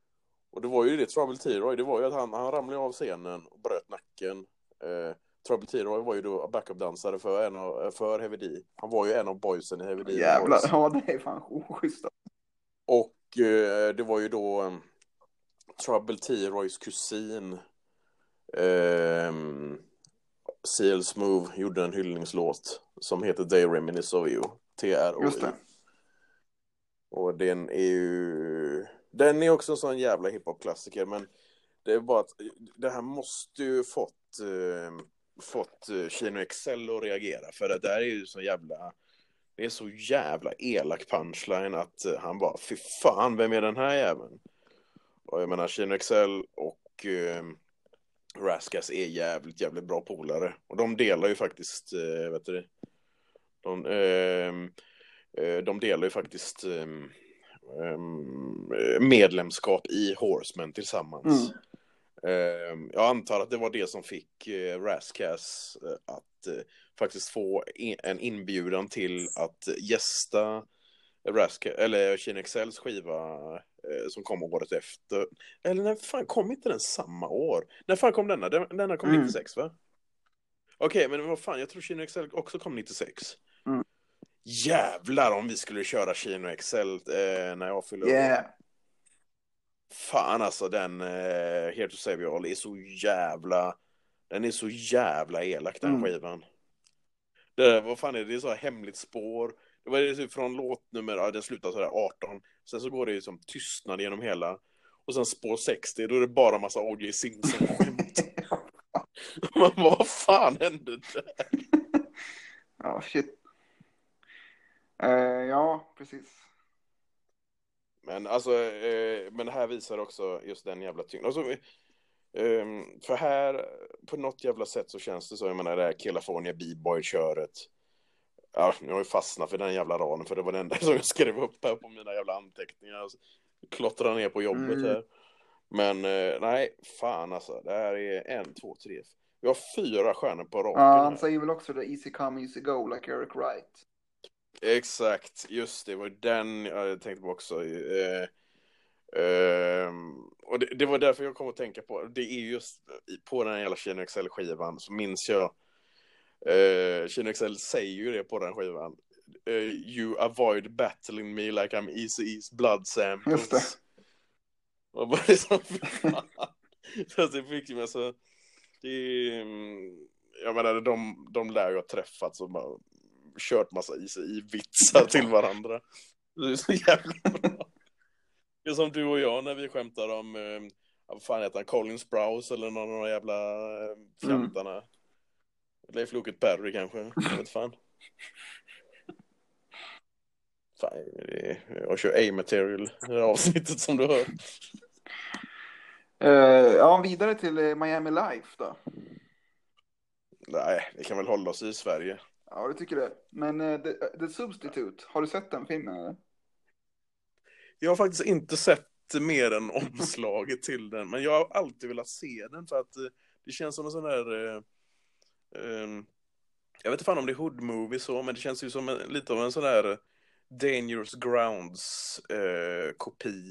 Och det var ju det, Trouble T-Roy, det var ju att han, han ramlade av scenen och bröt nacken. Eh, Trouble T-Roy var ju då backup-dansare för, en av, för Heavy D. Han var ju en av boysen i Heavy D. Jävlar, Boys. ja det är fan oschysst. Och eh, det var ju då um, Trouble T-Roys kusin um, CL Smooth gjorde en hyllningslåt som heter They Reminisce of You. T-R-O-I. Just det. Och den är ju... Den är också en sån jävla hiphop-klassiker, men det är bara att det här måste ju fått, eh, fått eh, Kino Excel att reagera, för det där är ju så jävla... Det är så jävla elak punchline att eh, han bara, fy fan, vem är den här jäveln? Och jag menar, Kino Excel och eh, Raskas är jävligt, jävligt bra polare. Och de delar ju faktiskt, eh, vet du det? De, ehm, eh, de delar ju faktiskt ehm, medlemskap i Horsemen tillsammans. Mm. Ehm, jag antar att det var det som fick eh, Raskas eh, att eh, faktiskt få in, en inbjudan till att gästa Raska, eller Kina Excels skiva eh, som kom året efter. Eller när fan kom inte den samma år? När fan kom denna? Den, denna kom Mm. 96 va? Okej, men vad fan, jag tror Kina Excel också kom 96. Mm. Jävlar om vi skulle köra Kino Excel eh, när jag fyller. Yeah. Fan alltså den eh, Here to Save You All är så jävla Den är så jävla elak den Mm. skivan det, Vad fan är det? Det är så hemligt spår Det var det typ från låt nummer, ja den slutar sådär 18 Sen så går det ju som tystnad genom hela Och sen spår 60, då är det bara massa O.J. Simpson-skämt. Men vad fan hände där? Ja, shit. Eh, ja, precis. Men alltså, eh, men det här visar också just den jävla tyngden. Alltså, eh, för här, på något jävla sätt så känns det så, jag menar det här California B-boy-köret. Ja, nu har jag fastnat för den jävla raden, för det var det enda som jag skrev upp här på mina jävla anteckningar. Alltså, klottra ner på jobbet Mm. här. Men eh, nej, fan alltså. Det här är en, två, tre. Vi har fyra stjärnor på raken. Ja, han säger väl också det, easy come, easy go, like Eric Wright. Exakt, just det var den jag tänkte på också. Eh, ehm, och det, det var därför jag kom att tänka på, det är just på den här jävla Kino XL-skivan så minns jag, eh, Kino XL säger ju det på den skivan. Eh, you avoid battling me like I'm easy east blood samples. Just det. Och bara liksom. Så det fick mig så, det är, mm, jag menar de, de lär ju ha träffats och bara kört massa is i vitsar till varandra. Det är så jävla bra. Det är som du och jag när vi skämtar om, eh, vad fan heter han, Colin Sprouse eller någon av de jävla eh, fjantarna. Leif Loket Perry kanske, jag vet fan. Fan, jag kör A-material i det här avsnittet som du hör. Eh, ja, vidare till eh, Miami Life då. Nej, vi kan väl hålla oss i Sverige. Ja, det tycker det. Men eh, The, The Substitute, har du sett den filmen? Eller? Jag har faktiskt inte sett mer än omslaget till den, men jag har alltid velat se den för att eh, det känns som en sån där... Eh, ehm, jag vet inte fan om det är hood movie så, men det känns ju som en, lite av en sån där Dangerous Grounds eh,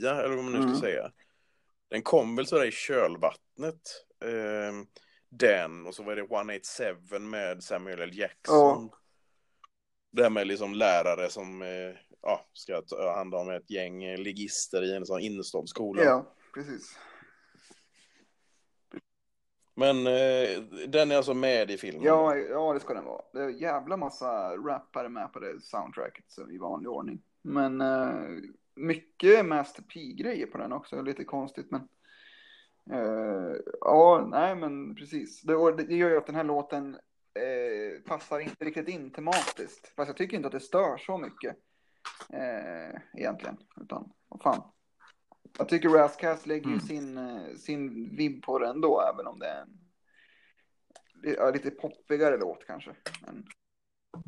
eller vad man nu ska Mm. säga. Den kom väl sådär i kölvattnet. ehm, den, och så var det 187 med Samuel L. Jackson. Det här med liksom lärare som eh, ja, ska ta hand om ett gäng eh, ligister i en sån innerstadsskola. Ja, precis. Men eh, den är alltså med i filmen? Ja, ja, det ska den vara. Det är en jävla massa rappare med på det soundtracket så i vanlig ordning. Men eh, mycket Master P-grejer på den också, lite konstigt men. Eh, ja, nej men precis. Det, det gör ju att den här låten eh, passar inte riktigt in tematiskt. Fast jag tycker inte att det stör så mycket. Eh, egentligen. Utan, vad fan. Jag tycker Rascast lägger Mm. sin, eh, sin vibb på den ändå, även om det är en ja, lite poppigare låt kanske. Men,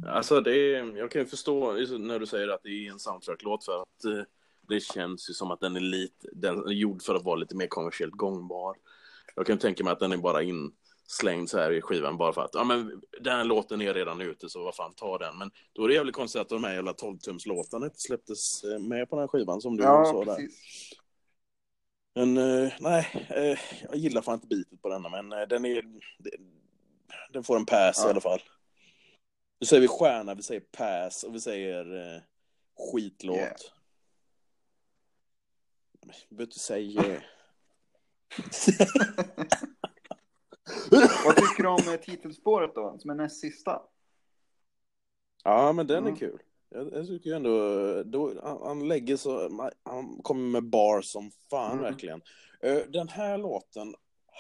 Alltså det är, jag kan ju förstå när du säger att det är en soundtrack-låt för att eh, det känns ju som att den är lite, den är gjord för att vara lite mer kommersiellt gångbar. Jag kan tänka mig att den är bara inslängd så här i skivan bara för att, ja men den här låten är redan ute så vad fan ta den. Men då är det jävligt konstigt att de här jävla 12-tumslåtarna inte släpptes eh, med på den här skivan som du ja, sa där. Men eh, nej, eh, jag gillar fan inte bitet på denna, men eh, den är... Den får en pass Ja. i alla fall. Nu säger vi stjärna, vi säger pass och vi säger eh, skitlåt. Yeah. Vi behöver inte säga... Vad tycker du om titelspåret då, som är näst sista? ja, men den är Mm. kul. Jag, jag tycker ju ändå, då, han, han lägger så, han kommer med bar som fan Mm. verkligen. Eh, Den här låten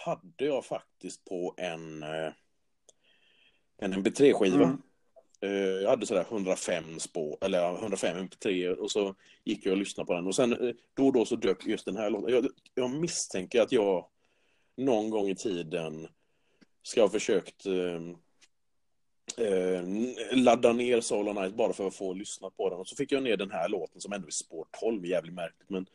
hade jag faktiskt på en, eh, en MP3-skiva. Mm. Eh, Jag hade sådär 105 spår, eller ja, 105 MP3 och så gick jag och lyssnade på den. Och sen då och då så dök just den här låten. Jag, jag misstänker att jag någon gång i tiden ska ha försökt eh, ladda ner Soul on Ice bara för att få lyssna på den. Och så fick jag ner den här låten som ändå är spår 12, jävligt märkligt. Men,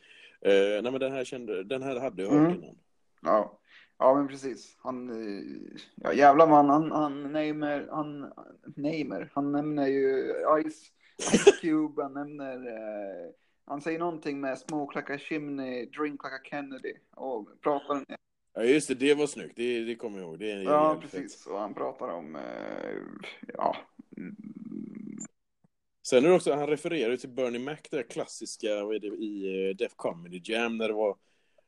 eh, nej, men den, här kände, den här hade jag hört Mm. innan. Ja. ja, men precis. Han, eh, ja jävlar man, han, han nämner, han, nämner, han nämner ju Ice, Ice Cube, han nämner, eh, han säger någonting med smoke like a chimney, drink like a Kennedy och pratar om Ja just det, det var snyggt. Det, det kommer jag ihåg. Det är Ja, jävligt fett. precis. Och han pratar om, eh, ja. mm, Sen är det också, han refererar till Bernie Mac, det där klassiska vad är det, i eh, Def Comedy Jam, när det var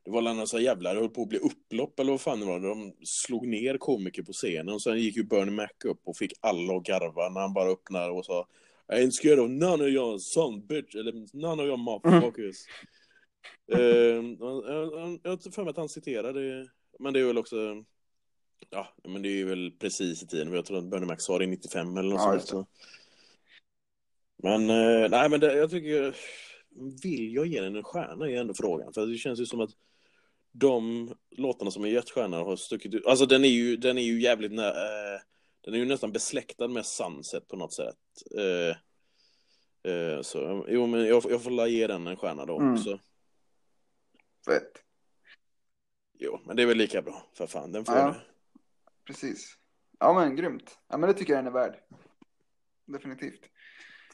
det var någon sån jävla, det höll på att bli upplopp eller vad fan det var, de slog ner komiker på scenen och sen gick ju Bernie Mac upp och fick alla att garva när han bara öppnade och sa I ain't scared of none of your son bitch, eller none of your motherfuckers. Eh, jag, jag, har för mig att han citerade, men det är väl också, ja, men det är väl precis i tiden. Jag tror att Bernie Mac sa det i 95 eller något Ja, sånt. Men, eh, nej men det, jag tycker, vill jag ge den en stjärna är ändå frågan. För det känns ju som att de låtarna som är gett stjärnor har stuckit ut. Alltså den är ju, den är ju jävligt, nä, eh, den är ju nästan besläktad med Sunset på något sätt. Eh, eh, så, jo men jag, jag får ge den en stjärna då Mm. också. Fett. Jo, men det är väl lika bra. För fan, den får Ja. det. Precis. Ja men grymt. Ja men det tycker jag den är värd. Definitivt.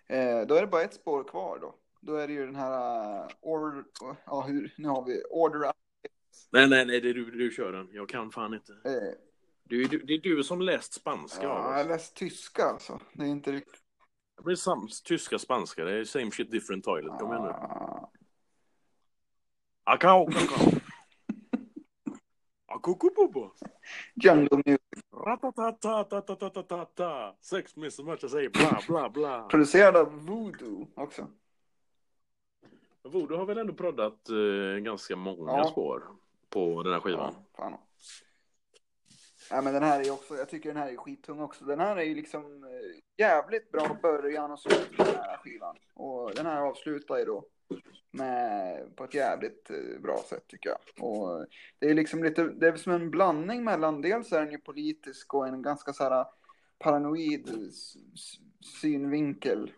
Eh, då är det bara ett spår kvar då. Då är det ju den här uh, order, ja hur, nu har vi order, Nej, nej, nej, det är du, du kör den. Jag kan fan inte. eh, Du, du, det är du som läst spanska ja, jag har läst tyska alltså. Det är inte riktigt. Det blir sam, tyska, spanska. Det är same shit different toilet. Kom igen nu. Akao, kakao. Akukububu. jungle music. Ratatatatatatatata. Sex jag säger bla bla bla. Producerad av Voodoo också. Voodoo har väl ändå proddat eh, ganska många Ja. spår på den här skivan. Ja. Ja, men den här är också, jag tycker den här är skittung också. Den här är ju liksom eh, jävligt bra början och slut på den här skivan. Och den här avslutar ju då med, på ett jävligt eh, bra sätt tycker jag. Och det är liksom lite, det är som en blandning mellan, dels är den ju politisk och en ganska så här eh, paranoid synvinkel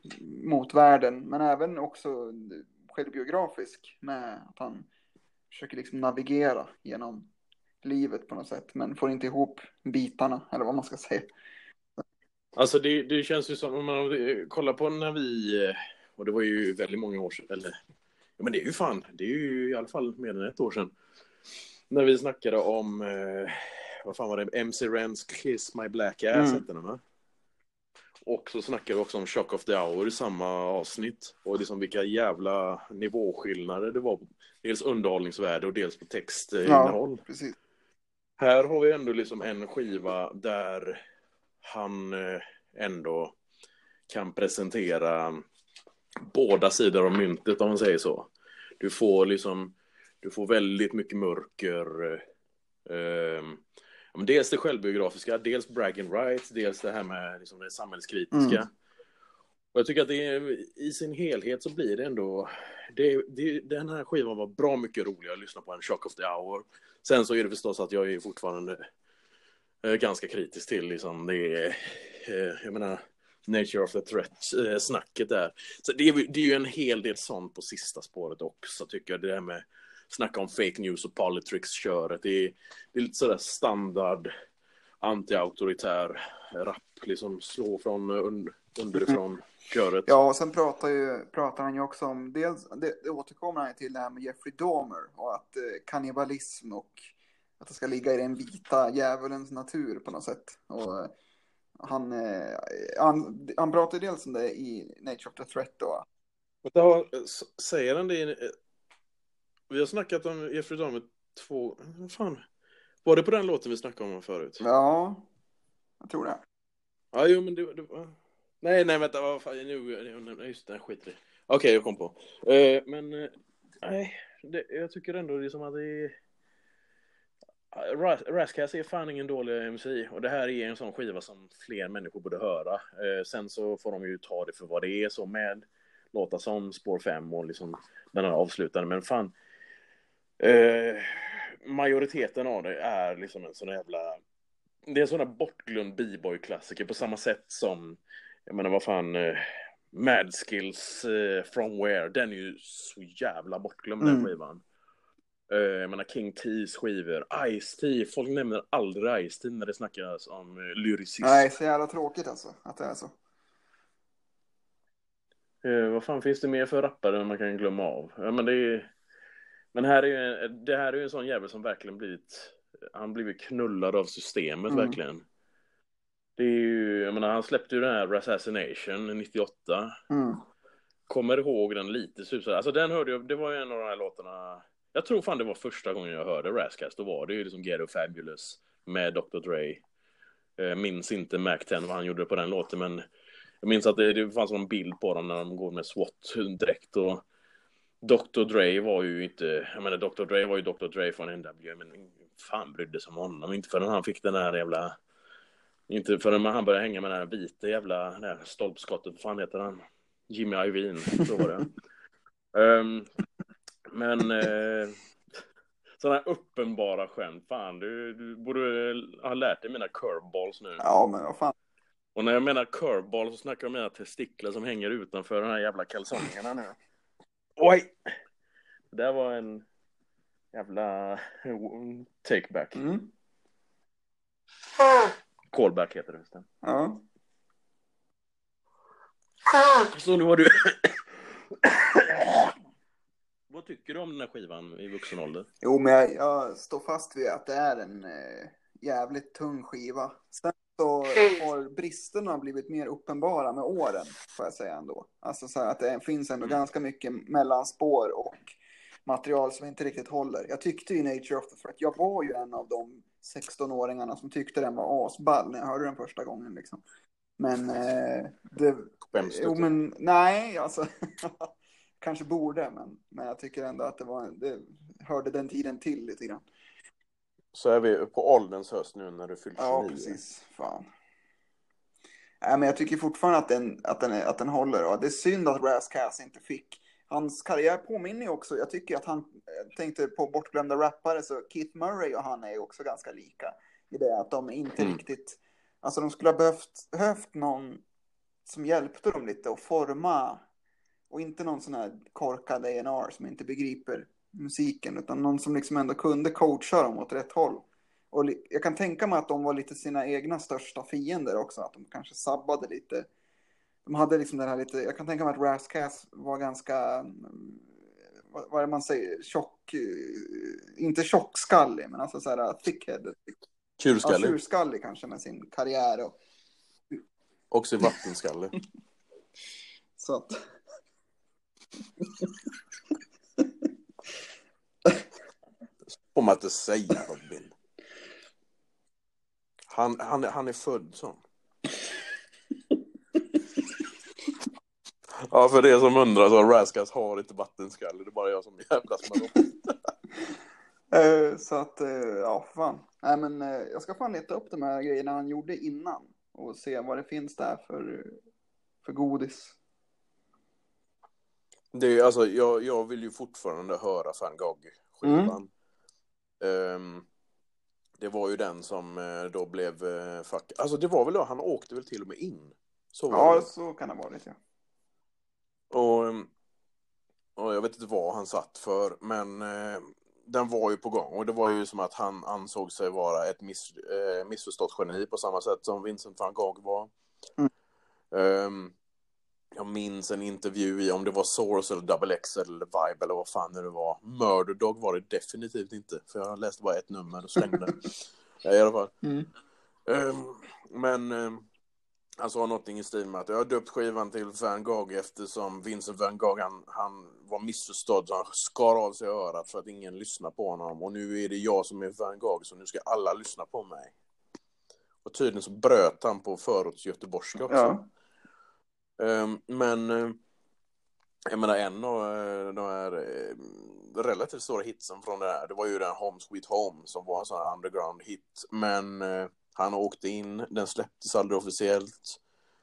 mot världen. Men även också självbiografisk med att han försöker liksom navigera genom livet på något sätt, men får inte ihop bitarna, eller vad man ska säga. Alltså det, det känns ju som, om man kollar på när vi, och det var ju väldigt många år sedan, eller, ja men det är ju fan, det är ju i alla fall mer än ett år sedan. När vi snackade om, eh, vad fan var det, MC Rens Kiss My Black Ass Mm. hette den va? Och så snackade vi också om Shock of the Hour i samma avsnitt. Och liksom vilka jävla nivåskillnader det var. Dels underhållningsvärde och dels på textinnehåll. precis. Här har vi ändå liksom en skiva där han eh, ändå kan presentera båda sidor av myntet om man säger så. Du får liksom, du får väldigt mycket mörker. Eh, men dels det självbiografiska, dels bragging rights, dels det här med liksom det samhällskritiska. Mm. Och jag tycker att det är, i sin helhet så blir det ändå, det, det, den här skivan var bra mycket roligare att lyssna på än Shock of the Hour. Sen så är det förstås att jag är fortfarande eh, ganska kritisk till liksom det eh, jag menar, Nature of the Threat-snacket eh, där. Så det är, det är ju en hel del sånt på sista spåret också tycker jag. Det där med snacka om fake news och politics-köret. Det är, det är lite sådär standard anti-auktoritär rap, liksom slå från un, underifrån mm-hmm köret. Ja, och sen pratar, ju, pratar han ju också om, dels, det, det återkommer han till det här med Jeffrey Dahmer och att eh, kannibalism och att det ska ligga i den vita djävulens natur på något sätt. Och eh, han, eh, han, han pratar ju dels om det i Nature of the Threat då. S- säger han det i... eh, Vi har snackat om Jeffrey Dahmer två... Vad fan? Var det på den låten vi snackade om förut? Ja, jag tror det. Ja, jo, men det, det. Nej, nej, vänta, vad fan, nu, just det, skit i det. Okej, jag kom på. Uh, men, uh, nej, det, jag tycker ändå det är som att det är... Raskass är fan ingen dålig MC och det här är en sån skiva som fler människor borde höra. Uh, sen så får de ju ta det för vad det är så med låtar som Spår 5 och liksom den här avslutande. Men fan, majoriteten av det är liksom en sån jävla... Det är en sån där bortglömd b-boy-klassiker på samma sätt som, jag menar vad fan, eh, Mad Skills eh, From Where, den är ju så jävla bortglömd den Mm. skivan. Eh, jag menar King T's skivor, Ice-T, folk nämner aldrig Ice-T när det snackas om eh, lyricism. Nej, så jävla tråkigt alltså att det är så. Eh, vad fan finns det mer för rappare man kan glömma av? Ja, men det är... Men här är ju, det här är ju en sån jävel som verkligen blivit, han blivit knullad av systemet Mm. verkligen. Det är ju, jag menar han släppte ju den här Assassination 98. Mm. Kommer ihåg den lite susad. Alltså den hörde jag, det var ju en av de här låtarna. Jag tror fan det var första gången jag hörde Rascast. Då var det ju liksom Ghetto Fabulous med Dr. Dre. Eh, minns inte Mac 10 vad han gjorde på den låten men jag minns att det, det fanns någon bild på dem när de går med SWAT-dräkt och Dr Dre var ju inte, jag menar Dr Dre var ju Dr Dre från NW, men fan brydde sig om honom, inte förrän han fick den där jävla, inte förrän han började hänga med den här vita jävla, här stolpskottet, vad fan heter han? Jimmy Iovine, så var det. um, men uh, sådana här uppenbara skämt, fan du, du borde ha lärt dig mina curveballs nu. Ja, men vad fan. Och när jag menar curveball så snackar jag om mina testiklar som hänger utanför de här jävla kalsongerna nu. Oj! Det där var en jävla takeback. Mm. Callback heter det förresten. Ja. Så nu har du... Vad tycker du om den här skivan i vuxen ålder? Jo, men jag, jag står fast vid att det är en eh, jävligt tung skiva. Sen så har bristerna blivit mer uppenbara med åren, får jag säga ändå. Alltså så här att det finns ändå Mm. ganska mycket mellanspår och material som inte riktigt håller. Jag tyckte ju Nature of the Threat, jag var ju en av de 16-åringarna som tyckte den var asball när jag hörde den första gången liksom. Men eh, det... Skäms du Jo, men nej, alltså. kanske borde, men, men jag tycker ändå att det var, det hörde den tiden till lite grann. Så är vi på ålderns höst nu när du fyllt 29. Ja, precis. Fan. Nej, men jag tycker fortfarande att den, att den, att den håller. Och det är synd att Razzcast inte fick. Hans karriär påminner ju också. Jag tycker att han jag tänkte på bortglömda rappare så Keith Murray och han är ju också ganska lika. I det att de inte Mm. riktigt. Alltså de skulle ha behövt, behövt någon som hjälpte dem lite att forma. Och inte någon sån här korkad A&R som inte begriper musiken. Utan någon som liksom ändå kunde coacha dem åt rätt håll. Och jag kan tänka mig att de var lite sina egna största fiender också. Att de kanske sabbade lite. De hade liksom den här lite, jag kan tänka mig att Razzcast var ganska, mm, vad, vad är det man säger, tjock, eh, inte tjockskallig, men alltså så här thickheaded. Ja, Tjurskallig. tjurskallig kanske med sin karriär och Också vattenskalle. så att. Får man inte säga Robin. Han, han, han är född sån. Ja, för det som undrar så Raskas har inte vattenskalle. Det är bara jag som jävlas med dem. Så att, eh, ja, fan. Nej, men eh, jag ska fan leta upp de här grejerna han gjorde innan och se vad det finns där för, för godis. Det är, alltså, jag, jag vill ju fortfarande höra Van Gogh-skivan. Ehm, det var ju den som eh, då blev fuck. Alltså det var väl då, han åkte väl till och med in. Så Ja, det. så kan det vara lite. Ja. Och, och jag vet inte vad han satt för, men eh, den var ju på gång. Och det var ju som att han ansåg sig vara ett miss, eh, missförstått geni på samma sätt som Vincent van Gogh var. Mm. Ehm, jag minns en intervju i, om det var Source eller Double X eller Vibe eller vad fan det nu var. Murder Dog var det definitivt inte, för jag läste bara ett nummer och slängde. I alla fall. Mm. Ehm, men um, han sa någonting i stil med att jag har döpt skivan till Van Gogh eftersom Vincent Van Gogh han, han var missförstådd så han skar av sig örat för att ingen lyssnar på honom och nu är det jag som är Van Gogh så nu ska alla lyssna på mig. Och tydligen så bröt han på förorts göteborgska också. Ja. Ehm, men eh, jag menar en av eh, de här eh, relativt stora hitsen från det här, det var ju den Home Sweet Home som var en sån här underground hit. Men han åkte in, den släpptes aldrig officiellt.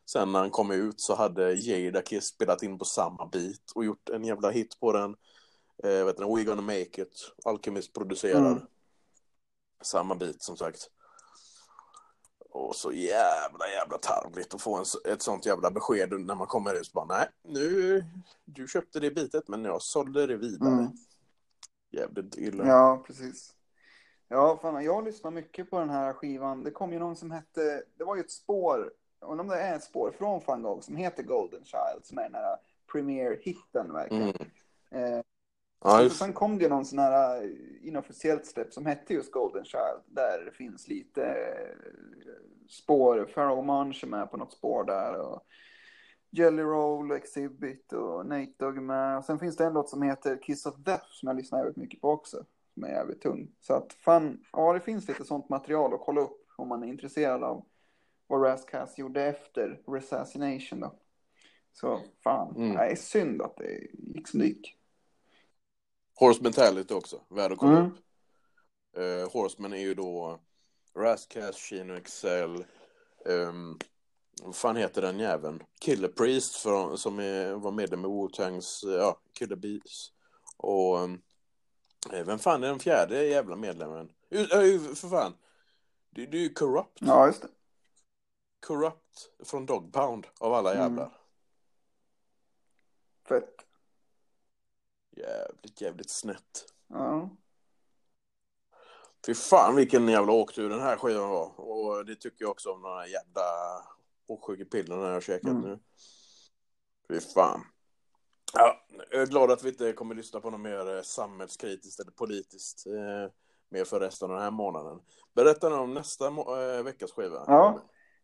Sen när han kom ut så hade Jada Kiss spelat in på samma beat och gjort en jävla hit på den. Eh, vet du, We Gonna Make It, Alchemist producerad. Mm. Samma beat som sagt. Och så jävla jävla tarvligt att få en, ett sånt jävla besked när man kommer ut. Bara, nej, nu, du köpte det bitet men jag sålde det vidare. Mm. Jävligt illa. Ja, precis. Ja, fan, jag lyssnar mycket på den här skivan. Det kom ju någon som hette, det var ju ett spår, undrar om det är ett spår från Van Gogh som heter Golden Child, som är den här premier-hitten verkligen. Mm. Eh, Ja, och just, sen kom det ju någon sån här inofficiellt släpp som hette just Golden Child, där det finns lite eh, spår, Pharaoh Munch är med på något spår där och Jelly Roll, Exhibit och Nate Dogg med. Och sen finns det en låt som heter Kiss of Death som jag lyssnar jävligt mycket på också. Är jävligt tung. Så att fan, ja det finns lite sånt material att kolla upp om man är intresserad av vad Razzcast gjorde efter Resassination då. Så fan, Mm. det är synd att det gick som det gick. Horse Mentality också, värd att kolla Mm. upp. Uh, Horseman är ju då Rascast, Chino Excel, um, vad fan heter den jäveln? Killer Priest från, som är, var medlem i Wu-Tangs, eh, ja, Killer Bees. Och um, eh, vem fan är den fjärde jävla medlemmen? Ju, för fan. Det, det är ju Corrupt. Ja, just det. Corrupt från Dog Pound av alla Mm. jävlar. Fett. Jävligt, jävligt snett. Ja. Fy fan vilken jävla åktur den här skivan var. Och det tycker jag också om de här jävla åksjukepillerna jag har käkat Mm. nu. Fy fan. Ja, jag är glad att vi inte kommer lyssna på något mer eh, samhällskritiskt eller politiskt eh, mer för resten av den här månaden. Berätta nu om nästa eh, veckas skiva. Ja.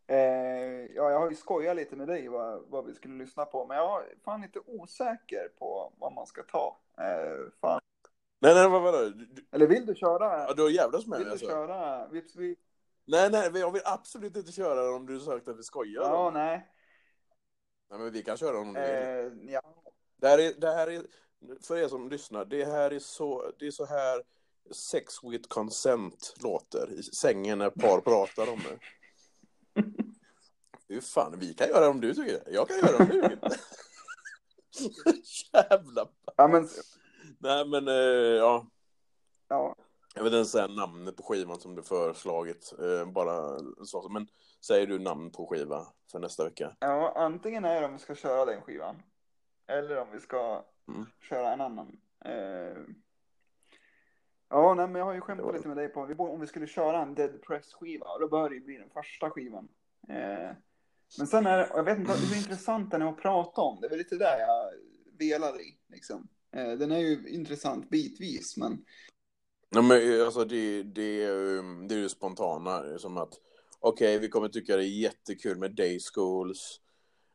Eh, ja, jag har ju skojat lite med dig vad, vad vi skulle lyssna på, men jag är fan lite osäker på vad man ska ta. Eh, fan. Nej, nej, vad var det? Du, Eller vill du köra? ja, du har jävlas med vill mig du alltså. köra? Vips, vi... Nej, nej, jag vill absolut inte köra om du sagt att vi skojar. Ja, nej. nej, men vi kan köra om du vill. Eh, ja. Det här, är, det här är, för er som lyssnar, det här är så, det är så här sex with consent låter i sängen när par pratar om det. Hur fan, vi kan göra det om du tycker det. Jag kan göra det om du vill. Jävla... ja, men Nej men, eh, ja. ja. Jag vet inte säga namnet på skivan som du föreslagit. Eh, bara så. Men säger du namn på skiva för nästa vecka? ja, antingen är det om vi ska köra den skivan, eller om vi ska Mm. köra en annan. Eh, ja, nej, men jag har ju skämtat lite med dig på vi borde- om vi skulle köra en Dead Press-skiva, då bör det ju bli den första skivan. Eh, men sen är det, jag vet inte, hur intressant den är att prata om. Det är väl lite där jag velar i, liksom. Eh, den är ju intressant bitvis, men Nej, men eh, alltså det, det, är ju- det är ju spontana, som att okej, vi kommer tycka det är jättekul med Day Schools.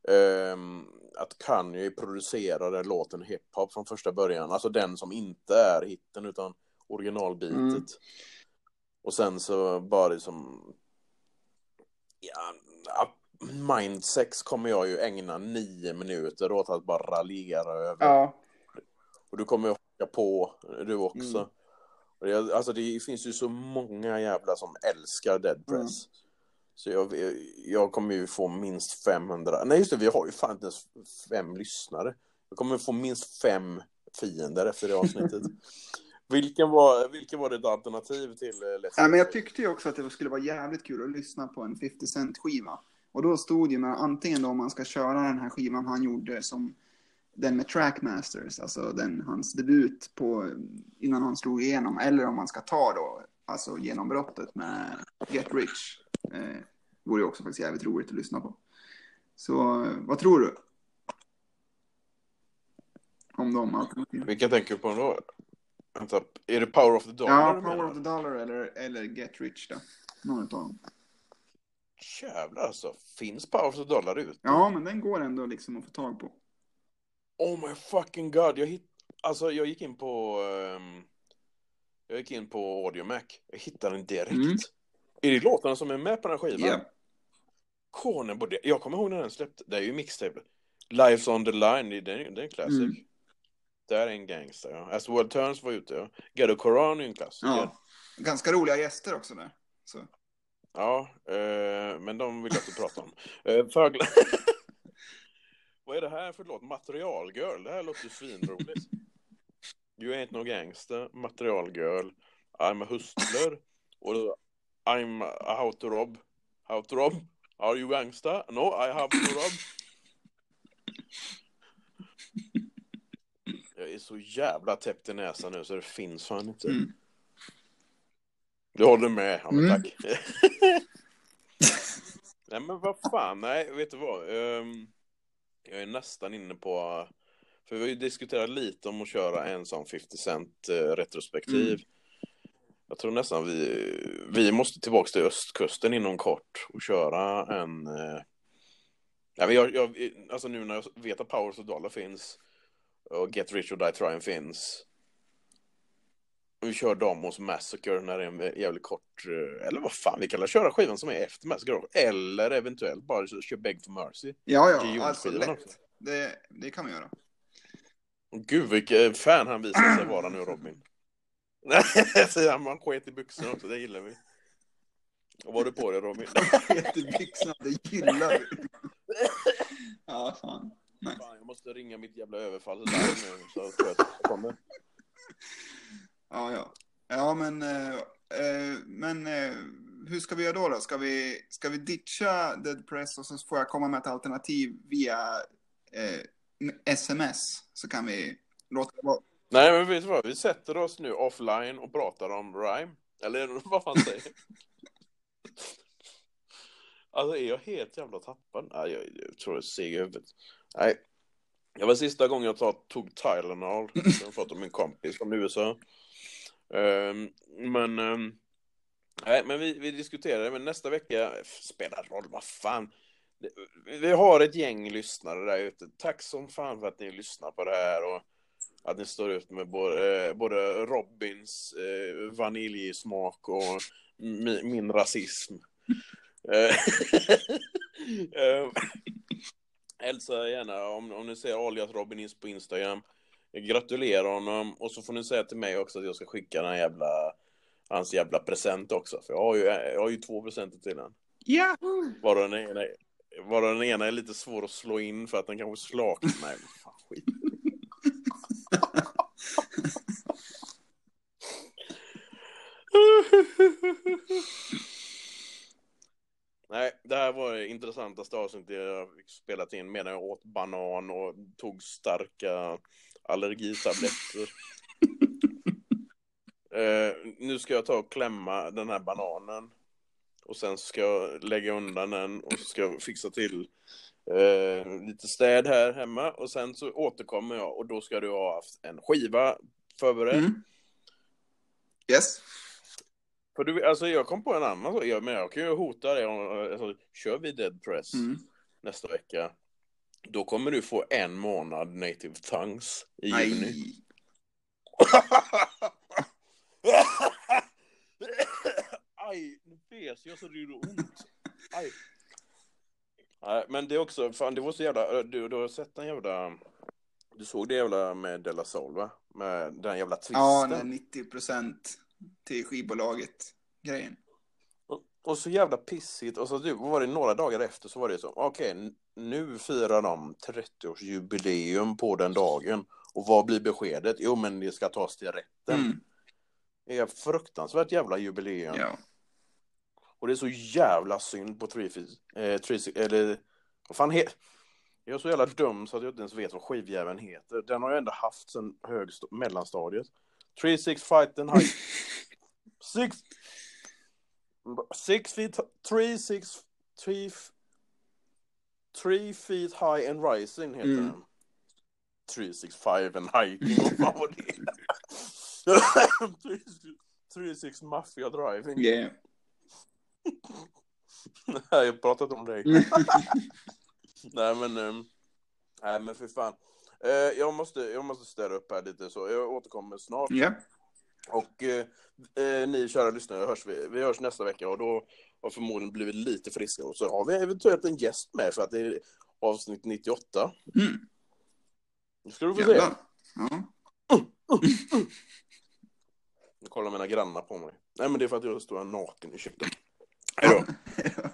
Ehm, att Kanye producerade låten hiphop från första början, alltså den som inte är hitten utan originalbitet. Mm. Och sen så bara liksom ja, Mindsex kommer jag ju ägna nio minuter åt att bara raljera över. ja. Och du kommer ju haka på, du också. Mm. Alltså det finns ju så många jävla som älskar Dead Press. Mm. Så jag, jag kommer ju få minst 500, nej just det, vi har ju fan inte ens fem lyssnare. Jag kommer få minst fem fiender efter det avsnittet. vilken, var, vilken var ditt alternativ till eh, Let's Ja, men jag tyckte ju också att det skulle vara jävligt kul att lyssna på en 50 Cent skiva. Och då stod ju med antingen då om man ska köra den här skivan han gjorde som den med Trackmasters, alltså den, hans debut på, innan han slog igenom, eller om man ska ta då, alltså genombrottet med Get Rich. Eh, vore ju också faktiskt jävligt roligt att lyssna på. Så eh, vad tror du? Om de alternativen. Vilka tänker du på då? Vänta, är det Power of the Dollar Ja, Power of the Dollar eller, eller Get Rich då. Någon av dem. Jävlar alltså, finns Power of the Dollar ute? Ja, men den går ändå liksom att få tag på. Oh my fucking god, jag hitt... Alltså jag gick in på... ehm, Jag gick in på Audiomac. Jag hittade den direkt. Mm. Är det låtarna som är med på den här skivan? Ja. Konen borde... Jag kommer ihåg när den släppte. Det är ju mixtape. Lives on the line, det är, det en classic. Mm. Det är en gangster, ja. As the World Turns var ute, ja. Ghetto Koran är en klassiker. Ja. Ganska roliga gäster också där. Så. Ja, eh, men de vill jag inte prata om. Eh, Fögla... Vad är det här för låt? Materialgirl? Det här låter ju svinroligt. You ain't no gangster, Materialgirl, I'm a hustler och då, I'm a how to rob. How to rob? Are you gangster? No, I have to rob. Jag är så jävla täppt i näsan nu så det finns fan inte. Mm. Du håller med? Ja, men Mm. tack. nej, men vad fan, nej, vet du vad? Ehm, jag är nästan inne på... För vi har ju diskuterat lite om att köra en sån 50 Cent eh, retrospektiv. Mm. Jag tror nästan vi, vi måste tillbaka till östkusten inom kort och köra en... Eh, ja, jag, jag, alltså nu när jag vet att Powers of Dollar finns och Get Rich or Die Trying finns. Vi kör dem hos Massacre när det är en jävligt kort, eh, eller vad fan, vi kan köra skivan som är efter Massacre eller eventuellt bara kör Beg for Mercy. Ja, ja, alltså lätt. Det, det kan man göra. Gud vilken fan han visar sig vara nu Robin. Nej, man sket i byxorna också, det gillar vi. Vad var du på dig Robin? Sket i byxorna, det gillar vi. Ja, fan. Nice. Fan, jag måste ringa mitt jävla överfall nu så att jag kommer. Ja, ja. Ja, men, eh, eh, men eh, hur ska vi göra då? då? Ska, vi, ska vi ditcha Dead Press och så får jag komma med ett alternativ via eh, sms? Så kan vi låta det vara. Nej men vet du vad, vi sätter oss nu offline och pratar om Rhyme. Eller vad fan säger Alltså är jag helt jävla tappad? Nej, jag, jag tror jag är seg i huvudet. Nej. Det var sista gången jag tog, tog Tylenol. Som jag fått av min kompis från USA. Um, men... Um, nej, men vi, vi diskuterade, men nästa vecka spelar roll, vad fan. Vi har ett gäng lyssnare där ute. Tack som fan för att ni lyssnar på det här och att ni står ut med både, både Robins eh, vaniljsmak och min, min rasism. Eh, eh, hälsa gärna om, om ni ser alias Robin på Instagram. Gratulera honom och så får ni säga till mig också att jag ska skicka den jävla hans jävla present också. För jag har ju, jag har ju två presenter till den. Ja! Var den ena, var den ena är lite svår att slå in för att den kanske slak. Nej, fan skit. Nej, det här var det intressantaste avsnittet jag spelat in medan jag åt banan och tog starka allergitabletter. uh, nu ska jag ta och klämma den här bananen. Och sen ska jag lägga undan den och så ska jag fixa till uh, lite städ här hemma. Och sen så återkommer jag och då ska du ha haft en skiva förberedd. Mm. Yes. För du, alltså jag kom på en annan sak, men jag kan ju hota dig alltså, kör vi Dead Press mm. nästa vecka. Då kommer du få en månad native tongues i Aj. juni. Aj, nu fes jag så det gjorde ont. Aj. Nej, men det är också, fan det var så jävla, du, du har sett den jävla, du såg det jävla med Della Soul va? Med den jävla twisten. Ja, den 90 procent till skivbolaget grejen. Och, och, så jävla pissigt. Och så var det några dagar efter så var det så. Okej, okay, nu firar de 30-årsjubileum på den dagen. Och vad blir beskedet? Jo, men det ska tas till rätten. Mm. Det är fruktansvärt jävla jubileum. Ja. Och det är så jävla synd på Three eh, three, eller vad fan heter jag är så jävla dum så att jag inte ens vet vad skivjäveln heter. Den har jag ändå haft sedan mellanstadiet. 3-6 fight and high. Six, six feet, three, six, three, three feet high and rising heter mm. den. 365 and hiking, vad fan var det? 36 Mafia driving. Yeah. Nej, jag har pratat om dig. nej men, um, nej men för fan. Uh, jag, måste, jag måste ställa upp här lite så, jag återkommer snart. Yeah. Och eh, eh, ni kära lyssnare, hörs vi, vi hörs nästa vecka och då har förmodligen blivit lite friskare. Och så har vi eventuellt en gäst med för att det är avsnitt 98. Mm. Nu ska du få se. Ja. Nu kollar mina grannar på mig. Nej, men det är för att jag står naken i köket.